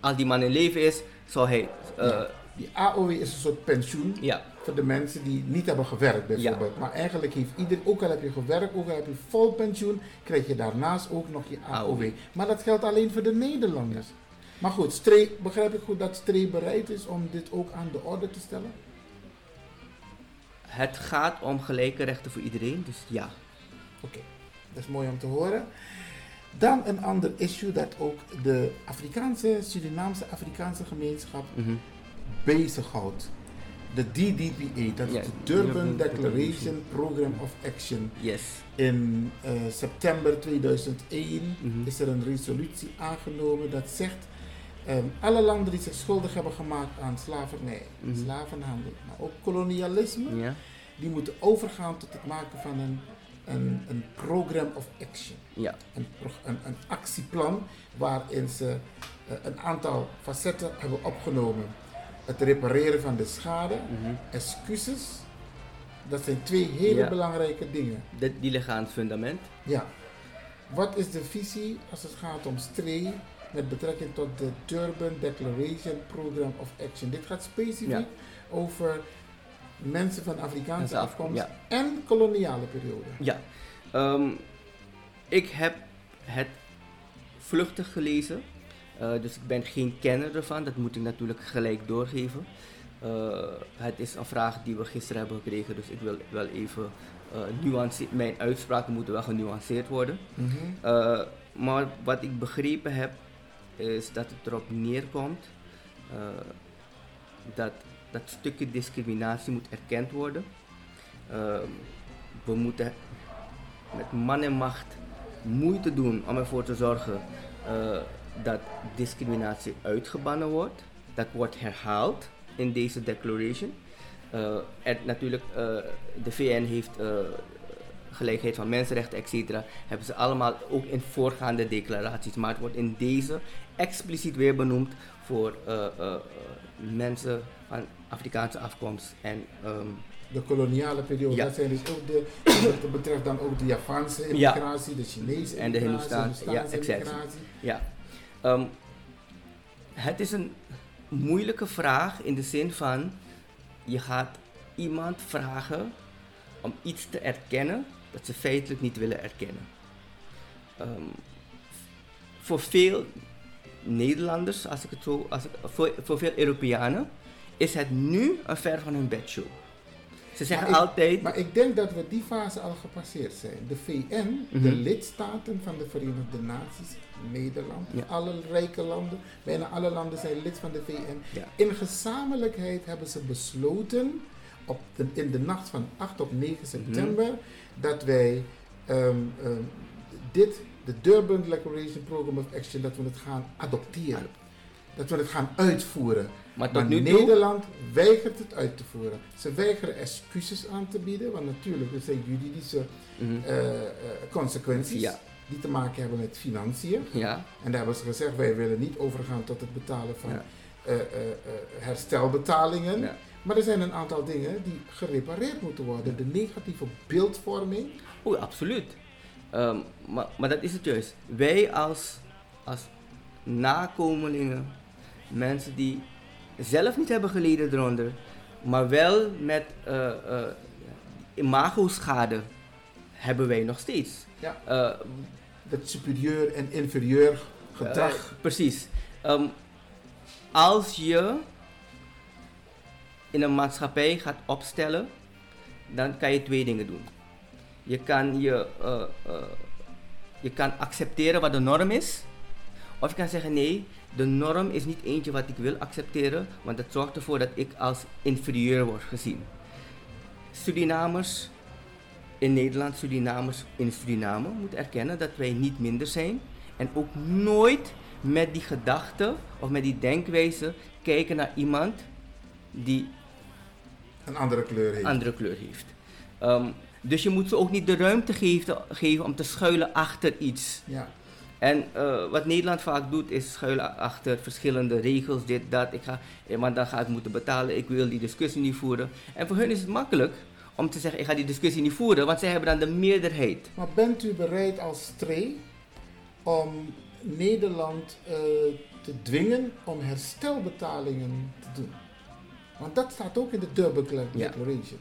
als die man in leven is, zou hij... eh, Ja. Die AOW is een soort pensioen ja. voor de mensen die niet hebben gewerkt bijvoorbeeld. Maar eigenlijk heeft ieder, ook al heb je gewerkt, ook al heb je vol pensioen, krijg je daarnaast ook nog je AOW. AOW. Maar dat geldt alleen voor de Nederlanders. Maar goed, Stree, begrijp ik goed dat Stree bereid is om dit ook aan de orde te stellen? Het gaat om gelijke rechten voor iedereen, dus ja. Oké, dat is mooi om te horen. Dan een ander issue dat ook de Afrikaanse, Surinaamse Afrikaanse gemeenschap Mhm. bezighoudt. De DDPA, dat is de Durban Declaration Program of Action. Yes. In eh, september 2001 Mhm. is er een resolutie aangenomen dat zegt Ehm, alle landen die zich schuldig hebben gemaakt aan slavernij, Mhm. slavenhandel, maar ook kolonialisme, die moeten overgaan tot het maken van een, een, een program of action. ja, Een, een, een actieplan waarin ze eh, een aantal facetten hebben opgenomen. Het repareren van de schade, mhm. excuses, dat zijn twee hele Ja. belangrijke dingen. Die liggen aan het fundament. Ja. Wat is de visie als het gaat om STREE met betrekking tot de Durban Declaration Program of Action? Dit gaat specifiek Ja. over mensen van Afrikaanse Af- afkomst ja. en koloniale periode. Ja, ehm, ik heb het vluchtig gelezen, eh, dus ik ben geen kenner ervan, dat moet ik natuurlijk gelijk doorgeven. Eh, het is een vraag die we gisteren hebben gekregen, dus ik wil wel even eh nuance- mijn uitspraken moeten wel genuanceerd worden. Mhm. Maar wat ik begrepen heb, is dat het erop neerkomt dat dat stukje discriminatie moet erkend worden. Eh, we moeten met man en macht moeite doen om ervoor te zorgen eh, dat discriminatie uitgebannen wordt. Dat wordt herhaald in deze declaration. Eh, en natuurlijk, eh, de VN heeft eh, gelijkheid van mensenrechten, etc. Hebben ze allemaal ook in voorgaande declaraties. Maar het wordt in deze expliciet weer benoemd voor eh, eh, eh, mensen van Afrikaanse afkomst. En ehm, De koloniale periode, Ja. dat zijn dus ook de, dat betreft dan ook de Javaanse immigratie, de Chinese En de immigratie, Hindoestaanse, ja, exact. immigratie. Ja. Ehm, het is een moeilijke vraag in de zin van je gaat iemand vragen om iets te erkennen dat ze feitelijk niet willen erkennen. Ehm, voor veel Nederlanders, als ik het zo, als ik, voor, voor veel Europeanen, is het nu een ver van hun bedshow. Ze zeggen Maar ik- altijd. Maar ik denk dat we die fase al gepasseerd zijn. De VN, de Mhm. lidstaten van de Verenigde Naties, Nederland, Ja. alle rijke landen, bijna alle landen zijn lid van de VN. Ja. In gezamenlijkheid hebben ze besloten op de, in de nacht van 8 op 9 september dat wij ehm, ehm, dit, de Durban Declaration Program of Action, dat we het gaan adopteren. Dat we het gaan uitvoeren. maar nu toe. Nederland weigert het uit te voeren. Ze weigeren excuses aan te bieden, want natuurlijk er zijn juridische eh, eh, consequenties Ja. die te maken hebben met financiën. Ja, En daar hebben ze gezegd, wij willen niet overgaan tot het betalen van Ja. eh, herstelbetalingen. Maar er zijn een aantal dingen die gerepareerd moeten worden. De negatieve beeldvorming. Oh, absoluut. Ehm, maar, maar dat is het juist. Wij als, als nakomelingen, mensen die zelf niet hebben geleden eronder, maar wel met eh, imago-schade hebben wij nog steeds. Ja. Eh, Dat superieur en inferieur gedrag. precies. Ehm, als je in een maatschappij gaat opstellen, dan kan je twee dingen doen. Je kan, je, je kan accepteren wat de norm is, of je kan zeggen nee, de norm is niet eentje wat ik wil accepteren, want dat zorgt ervoor dat ik als inferieur word gezien. Surinamers in Nederland, Surinamers in Suriname moeten erkennen dat wij niet minder zijn en ook nooit met die gedachte of met die denkwijze kijken naar iemand die Een andere kleur heeft. andere kleur heeft. Ehm, dus je moet ze ook niet de ruimte geven, geven om te schuilen achter iets. Ja. En eh, wat Nederland vaak doet is schuilen achter verschillende regels, dit, dat. Ik ga, eh, maar dan ga ik moeten betalen, ik wil die discussie niet voeren. En voor hun is het makkelijk om te zeggen, ik ga die discussie niet voeren, want zij hebben dan de meerderheid. Maar bent u bereid als stree om Nederland eh, te dwingen om herstelbetalingen te doen? Want dat staat ook in de Durban Cla- Ja. Declaration.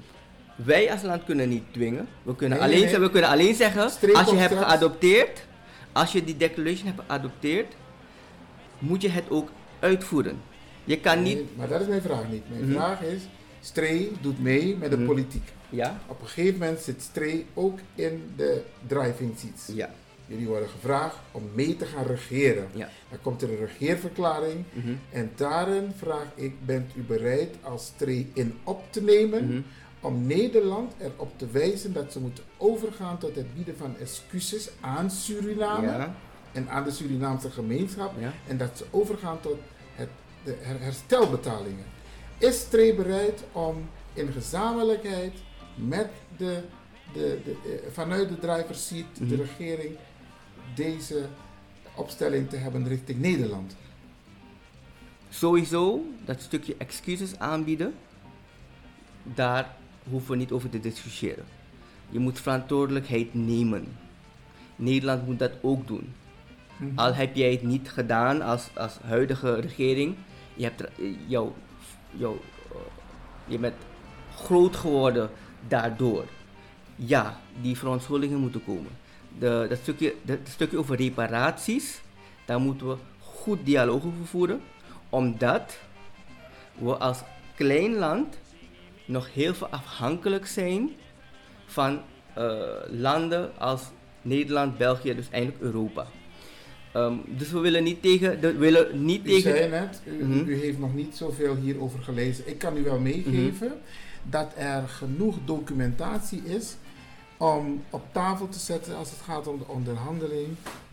Wij als land kunnen niet dwingen. We kunnen, Nee, alleen, nee, we kunnen alleen zeggen, als je hebt geadopteerd, als je die declaration hebt geadopteerd, moet je het ook uitvoeren. Je kan niet, Nee, maar dat is mijn vraag niet. Mijn Mhm. vraag is, Stree doet mee met de Mhm. politiek. ja, Op een gegeven moment zit Stree ook in de driving seats. ja, Jullie worden gevraagd om mee te gaan regeren. ja. Dan komt er een regeerverklaring mhm, en daarin vraag ik, bent u bereid als Stree in op te nemen. Om Nederland erop te wijzen dat ze moeten overgaan tot het bieden van excuses aan Suriname ja, en aan de Surinaamse gemeenschap. Ja. En dat ze overgaan tot het, de her- herstelbetalingen. Is Stree bereid om in gezamenlijkheid met de, de, de, eh, vanuit de driver's seat, de Mhm. regering, deze opstelling te hebben richting Nederland? Sowieso dat stukje excuses aanbieden, daar hoeven we niet over te discussiëren. Je moet verantwoordelijkheid nemen. Nederland moet dat ook doen. Mhm. Al heb jij het niet gedaan als, als huidige regering, je, hebt eh, jou, jou, eh, je bent groot geworden daardoor. Ja, die verontschuldigingen moeten komen. De, dat, stukje, dat stukje over reparaties, daar moeten we goed dialoog over voeren, omdat we als klein land nog heel veel afhankelijk zijn van eh, landen als Nederland, België, dus eigenlijk Europa. Ehm, dus we willen niet tegen. De, we willen niet U tegen zei net, u, Mhm. u heeft nog niet zoveel hierover gelezen. Ik kan u wel meegeven Mhm. dat er genoeg documentatie is om op tafel te zetten als het gaat om de onderhandeling,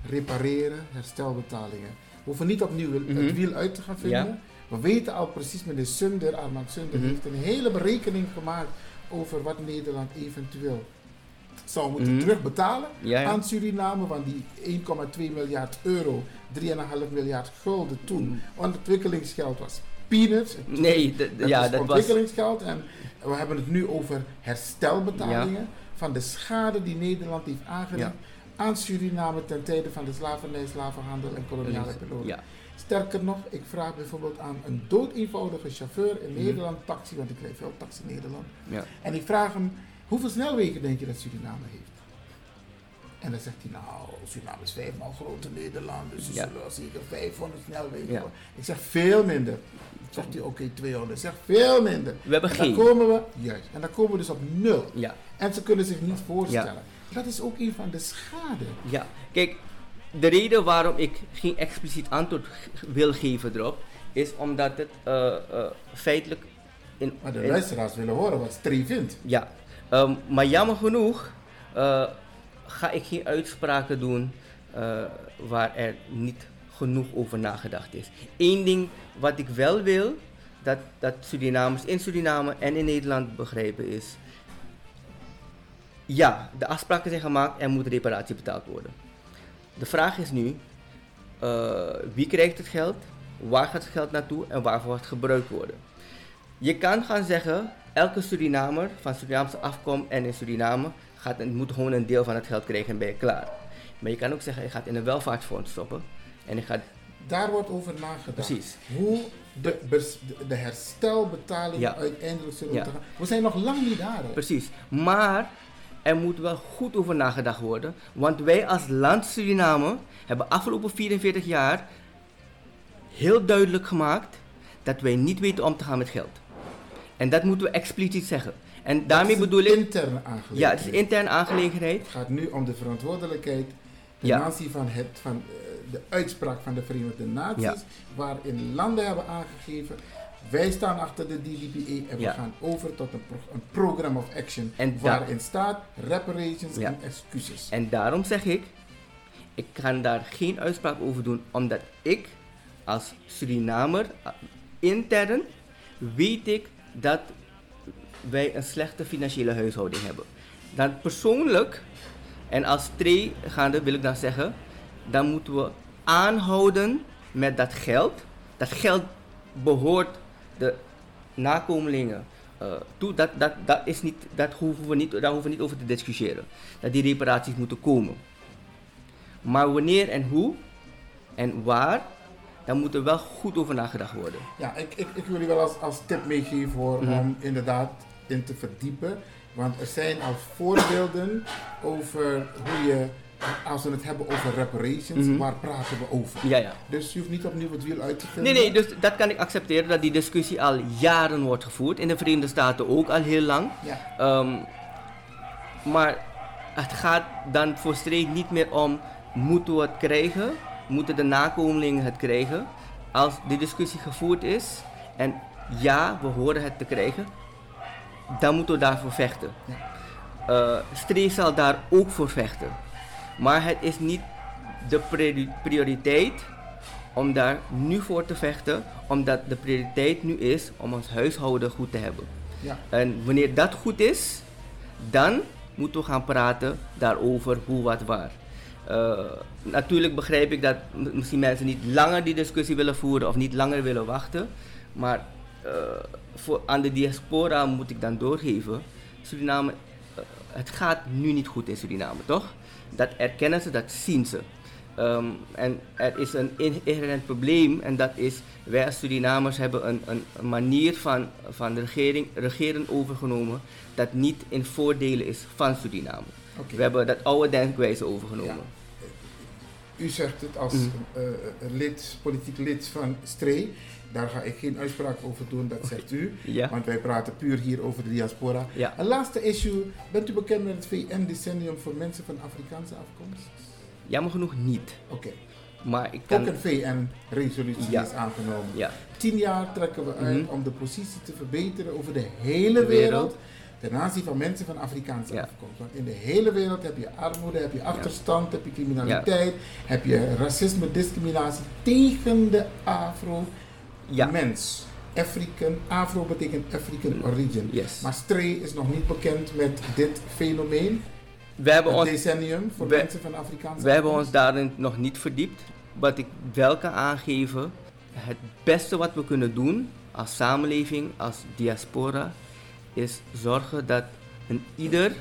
repareren, herstelbetalingen. We hoeven niet opnieuw het Mhm. wiel uit te gaan vinden. Ja. We weten al precies, meneer Sunder, Armand Sunder, Mhm. heeft een hele berekening gemaakt over wat Nederland eventueel zou moeten Mhm. terugbetalen Ja, ja. aan Suriname, want die 1,2 miljard euro, 3,5 miljard gulden toen, ontwikkelingsgeld was peanuts. Nee, Dat ja, is dat was. ontwikkelingsgeld en we hebben het nu over herstelbetalingen van de schade die Nederland heeft aangericht Ja. aan Suriname ten tijde van de slavernij, slavenhandel en koloniale periode. Ja, Sterker nog, ik vraag bijvoorbeeld aan een doodeenvoudige chauffeur in Mhm. Nederland, taxi, want ik rijd veel taxi in Nederland. ja. En ik vraag hem, hoeveel snelwegen denk je dat Suriname heeft? En dan zegt hij, nou, Suriname is vijfmaal groter dan Nederland, dus ze Ja. zullen wel zeker 500 snelwegen Ja. Ik zeg, veel minder. Zegt hij, oké, 200. Ik zeg, veel minder. We hebben En dan geen. komen we, juist, en dan komen we dus op nul. Ja, En ze kunnen zich niet voorstellen. Dat is ook een van de schade. ja. Kijk, de reden waarom ik geen expliciet antwoord wil geven erop, is omdat het eh, eh, feitelijk in. Maar de in- luisteraars willen horen wat Stree vindt. Ja, Ehm, maar jammer genoeg eh, ga ik geen uitspraken doen waar er niet genoeg over nagedacht is. Eén ding wat ik wel wil, dat, dat Surinamers in Suriname en in Nederland begrijpen is. Ja, de afspraken zijn gemaakt, er moet reparatie betaald worden. De vraag is nu, eh, wie krijgt het geld, waar gaat het geld naartoe en waarvoor gaat het gebruikt worden? Je kan gaan zeggen, elke Surinamer van Surinaamse afkomst en in Suriname gaat, moet gewoon een deel van het geld krijgen en ben je klaar. Maar je kan ook zeggen, je gaat in een welvaartsfonds stoppen en je gaat, Daar wordt over nagedacht. Precies. Hoe de, de- Ja. uiteindelijk zullen Ja. moeten gaan. We zijn nog lang niet daar. hè. precies. Maar er moet wel goed over nagedacht worden, want wij als land Suriname hebben afgelopen 44 jaar heel duidelijk gemaakt dat wij niet weten om te gaan met geld. En dat moeten we expliciet zeggen. En daarmee Dat is bedoel ik, aangelegenheid. ja, het is interne aangelegenheid. Het gaat nu om de verantwoordelijkheid ten Ja. aanzien van, het, van eh, de uitspraak van de Verenigde Naties, Ja. waarin landen hebben aangegeven, wij staan achter de DDPA en we Ja. gaan over tot een, pro- een program of action En waarin staat reparations Ja. en excuses. En daarom zeg ik, ik kan daar geen uitspraak over doen, omdat ik als Surinamer eh, intern weet ik dat wij een slechte financiële huishouding hebben. Dan persoonlijk, en als tree gaande wil ik dan zeggen, dan moeten we aanhouden met dat geld. Dat geld behoort de nakomelingen eh, toe. Dat, dat, dat, is niet, dat hoeven we niet, daar hoeven we niet over te discussiëren. Dat die reparaties moeten komen. Maar wanneer en hoe en waar, daar moet er wel goed over nagedacht worden. Ja, ik, ik, ik wil u wel als, als tip meegeven hoor, Mhm. om inderdaad in te verdiepen. Want er zijn al voorbeelden over hoe je, als we het hebben over reparations, Mhm. waar praten we over? Ja, ja. Dus je hoeft niet opnieuw het wiel uit te vinden. Nee, nee, dus dat kan ik accepteren dat die discussie al jaren wordt gevoerd. In de Verenigde Staten ook al heel lang. Ja, Ehm, maar het gaat dan volstrekt niet meer om moeten we het krijgen, moeten de nakomelingen het krijgen. Als die discussie gevoerd is en ja, we horen het te krijgen, dan moeten we daarvoor vechten. Ja. Eh Stree zal daar ook voor vechten. Maar het is niet de priori- prioriteit om daar nu voor te vechten, omdat de prioriteit nu is om ons huishouden goed te hebben. Ja. En wanneer dat goed is, dan moeten we gaan praten daarover hoe, wat, waar. Eh, natuurlijk begrijp ik dat misschien mensen niet langer die discussie willen voeren of niet langer willen wachten. Maar eh, voor, aan de diaspora moet ik dan doorgeven. Suriname, eh, het gaat nu niet goed in Suriname, toch? Dat erkennen ze, dat zien ze. Ehm, en er is een in- inherent probleem en dat is, wij als Surinamers hebben een, een, manier van, van de regering, regeren overgenomen dat niet in voordelen is van Suriname. We hebben dat oude denkwijze overgenomen. U zegt het als Mhm. eh, een lid, politiek lid van STRE. Daar ga ik geen uitspraak over doen, dat zegt u. Ja. Want wij praten puur hier over de diaspora. Ja. Een laatste issue. Bent u bekend met het VN-decennium voor mensen van Afrikaanse afkomst? Jammer genoeg niet. Oké. Maar ik kan... Ook een VN-resolutie Ja. is aangenomen. Ja. Tien jaar trekken we uit Mhm. om de positie te verbeteren over de hele De wereld. wereld. Ten aanzien van mensen van Afrikaanse Ja. afkomst. Want in de hele wereld heb je armoede, heb je achterstand, heb je criminaliteit, heb je racisme, discriminatie tegen de Ja. Afro-mens. African, Afro betekent African origin. Yes. Maar Stray is nog niet bekend met dit fenomeen. We hebben ons decennium voor we- mensen van Afrikaanse We hebben ons daarin nog niet verdiept. Wat ik wel kan aangeven, het beste wat we kunnen doen als samenleving, als diaspora, is zorgen dat een ieder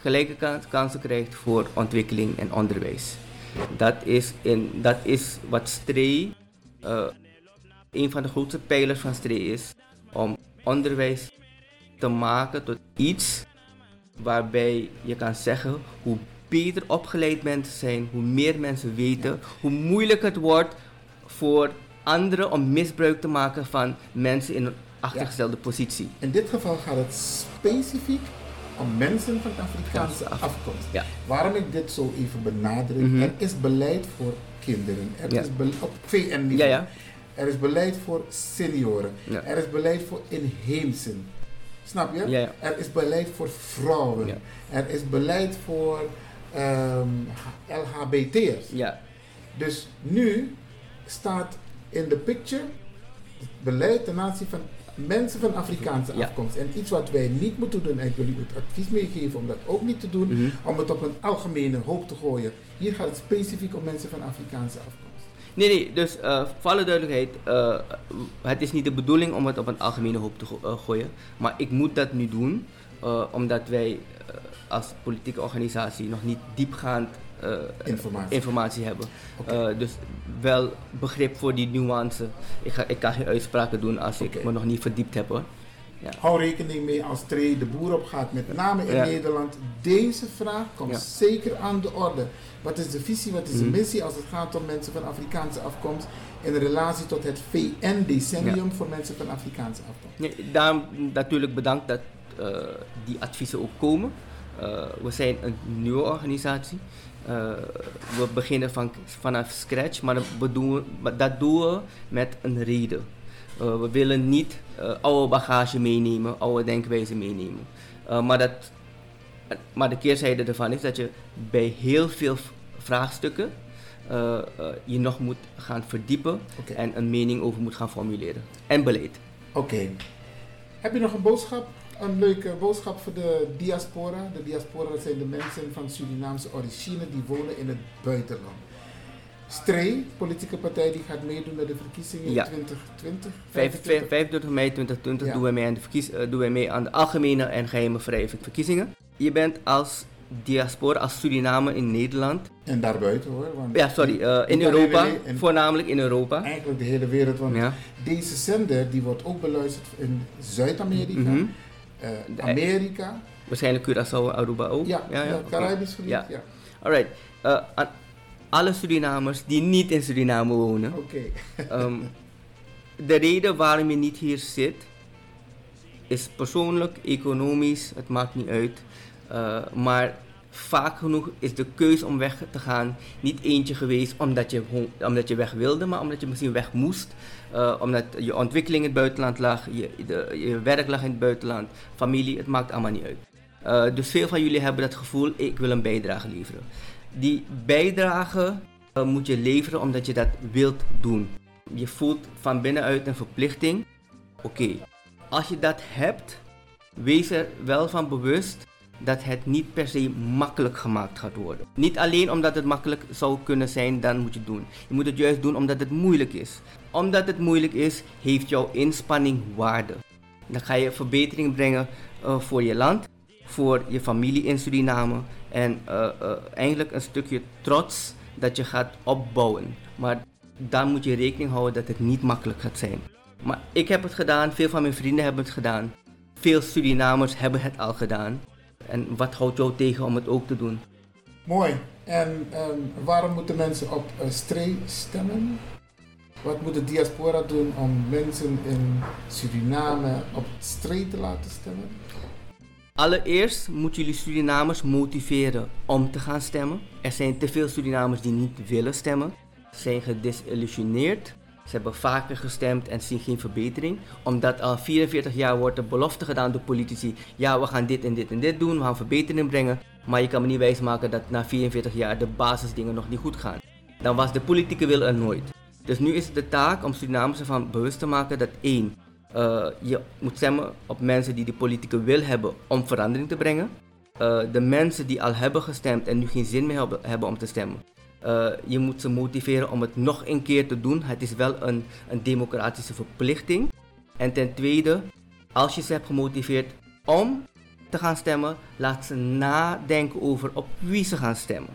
gelijke kans- kansen krijgt voor ontwikkeling en onderwijs. Dat is, in, dat is wat STREE, eh, een van de grootste pijlers van STREE is, om onderwijs te maken tot iets waarbij je kan zeggen hoe beter opgeleid mensen zijn, hoe meer mensen weten, hoe moeilijker het wordt voor anderen om misbruik te maken van mensen in een achtergestelde positie. In dit geval gaat het specifiek om mensen van Afrikaanse Ja, afkomst. Ja. Waarom ik dit zo even benadruk, Mhm. er is beleid voor kinderen. Er is op VN-niveau. Er is beleid voor senioren. Ja. Er is beleid voor inheemsen. Snap je? Ja, ja. Er is beleid voor vrouwen. Er is beleid voor ehm, LHBT'ers. Ja, Dus nu staat in de picture het beleid ten aanzien van mensen van Afrikaanse Ja. afkomst. En iets wat wij niet moeten doen, en ik wil u het advies meegeven om dat ook niet te doen, Mhm. om het op een algemene hoop te gooien. Hier gaat het specifiek om mensen van Afrikaanse afkomst. Nee, nee, dus eh, voor alle duidelijkheid, eh, het is niet de bedoeling om het op een algemene hoop te go- eh, gooien. Maar ik moet dat nu doen, omdat wij als politieke organisatie nog niet diepgaand Informatie. informatie hebben. Dus wel begrip voor die nuance. Ik, ga, ik kan geen uitspraken doen als ik me nog niet verdiept heb hoor. Ja. Hou rekening mee als Tree de boer op gaat, met name in Ja. Nederland. Deze vraag komt Ja. zeker aan de orde. Wat is de visie, wat is de Mhm. missie als het gaat om mensen van Afrikaanse afkomst in relatie tot het VN-decennium voor mensen van Afrikaanse afkomst? Nee, daarom natuurlijk bedankt dat eh, die adviezen ook komen. Eh, we zijn een nieuwe organisatie. Eh, we beginnen van, vanaf scratch, maar dat, dat doen we met een reden. Eh, we willen niet eh, oude bagage meenemen, oude denkwijze meenemen. Eh, maar, dat, maar de keerzijde ervan is dat je bij heel veel vraagstukken je nog moet gaan verdiepen en een mening over moet gaan formuleren. En beleid. Oké. Heb je nog een boodschap? Een leuke boodschap voor de diaspora. De diaspora dat zijn de mensen van Surinaamse origine die wonen in het buitenland. Stree, politieke partij die gaat meedoen met de verkiezingen Ja. in 2020. 25 25 mei 2020 Ja. doen, wij mee aan de verkies, eh, doen wij mee aan de algemene en geheime vrije verkiezingen. Je bent als diaspora, als Suriname in Nederland. En daarbuiten hoor. Want Ja, sorry, eh, in Europa, in- voornamelijk in Europa. Eigenlijk de hele wereld. Want Ja. deze zender die wordt ook beluisterd in Zuid-Amerika, eh, De- Amerika. Waarschijnlijk Curaçao Aruba ook. Ja, ja, oké. Caribisch gebied. Ja. Ja. Alright. Alle Surinamers die niet in Suriname wonen. Oké. Ehm, de reden waarom je niet hier zit, is persoonlijk, economisch, het maakt niet uit. Eh, maar vaak genoeg is de keus om weg te gaan niet eentje geweest omdat je, omdat je weg wilde, maar omdat je misschien weg moest. Eh, omdat je ontwikkeling in het buitenland lag, je, de, je werk lag in het buitenland, familie, het maakt allemaal niet uit. Eh, dus veel van jullie hebben dat gevoel, ik wil een bijdrage leveren. Die bijdrage eh, moet je leveren omdat je dat wilt doen. Je voelt van binnenuit een verplichting. Oké, als je dat hebt, wees er wel van bewust dat het niet per se makkelijk gemaakt gaat worden. Niet alleen omdat het makkelijk zou kunnen zijn, dan moet je het doen. Je moet het juist doen omdat het moeilijk is. Omdat het moeilijk is, heeft jouw inspanning waarde. Dan ga je verbetering brengen uh, voor je land, voor je familie in Suriname en uh, uh, eigenlijk een stukje trots dat je gaat opbouwen. Maar dan moet je rekening houden dat het niet makkelijk gaat zijn. Maar ik heb het gedaan, veel van mijn vrienden hebben het gedaan. Veel Surinamers hebben het al gedaan. En wat houdt jou tegen om het ook te doen? Mooi. En waarom moeten mensen op uh, Stree stemmen? Wat moet de diaspora doen om mensen in Suriname op Stree te laten stemmen? Allereerst moeten jullie Surinamers motiveren om te gaan stemmen. Er zijn te veel Surinamers die niet willen stemmen. Ze zijn gedesillusioneerd. Ze hebben vaker gestemd en zien geen verbetering. Omdat al 44 jaar wordt de belofte gedaan door politici. Ja, we gaan dit en dit en dit doen. We gaan verbetering brengen. Maar je kan me niet wijsmaken dat na 44 jaar de basisdingen nog niet goed gaan. Dan was de politieke wil er nooit. Dus nu is het de taak om Surinamers ervan bewust te maken dat één, uh, je moet stemmen op mensen die de politieke wil hebben om verandering te brengen. Uh, de mensen die al hebben gestemd en nu geen zin meer hebben, hebben om te stemmen. Uh, je moet ze motiveren om het nog een keer te doen. Het is wel een, een democratische verplichting. En ten tweede, als je ze hebt gemotiveerd om te gaan stemmen, laat ze nadenken over op wie ze gaan stemmen.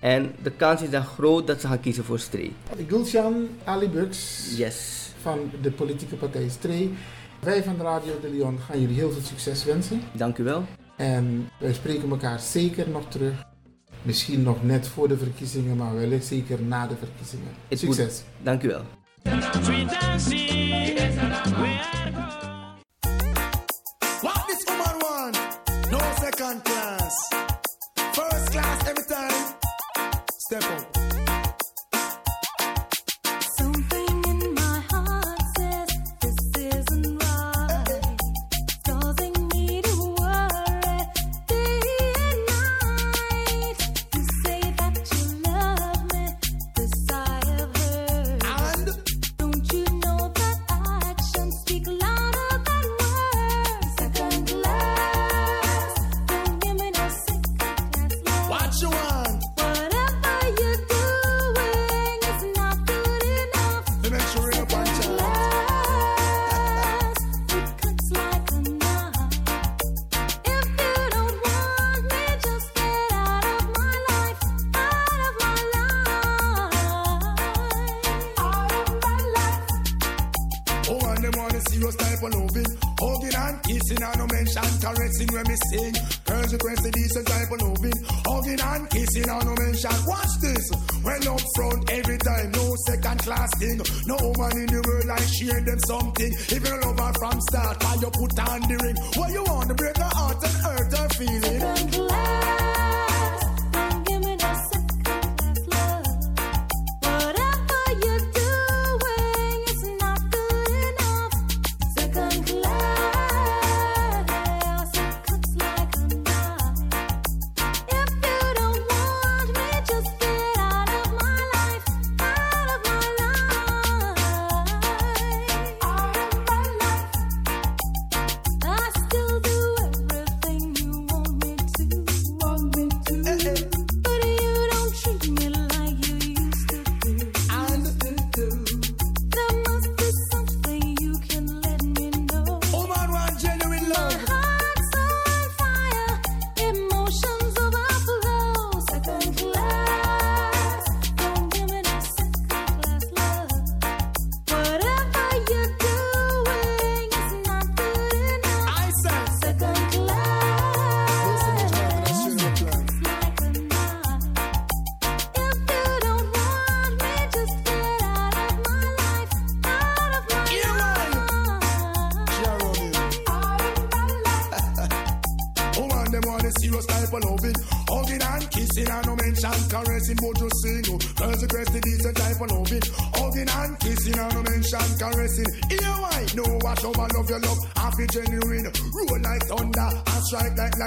En de kans is dan groot dat ze gaan kiezen voor Stree. Gulshan Ali Bux yes. Van de politieke partij Stree. Wij van de Radio de Leon gaan jullie heel veel succes wensen. Dank u wel. En wij spreken elkaar zeker nog terug. Misschien nog net voor de verkiezingen, maar wellicht zeker na de verkiezingen. Het Succes. Moet, dank u wel. What this woman want? No second class. First class every time. Step up.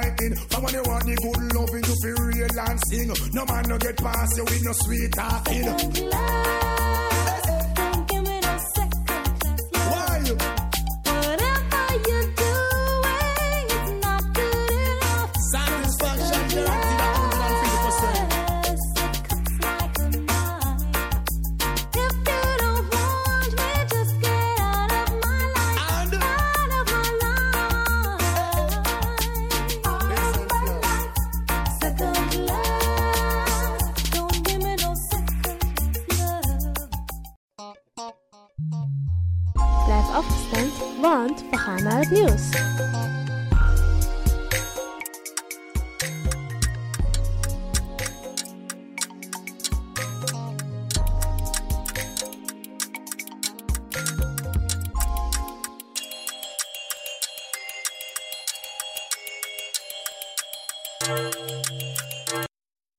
lightning. For when you want the good loving, you feel real and sing. No man no get past you with no sweet talking.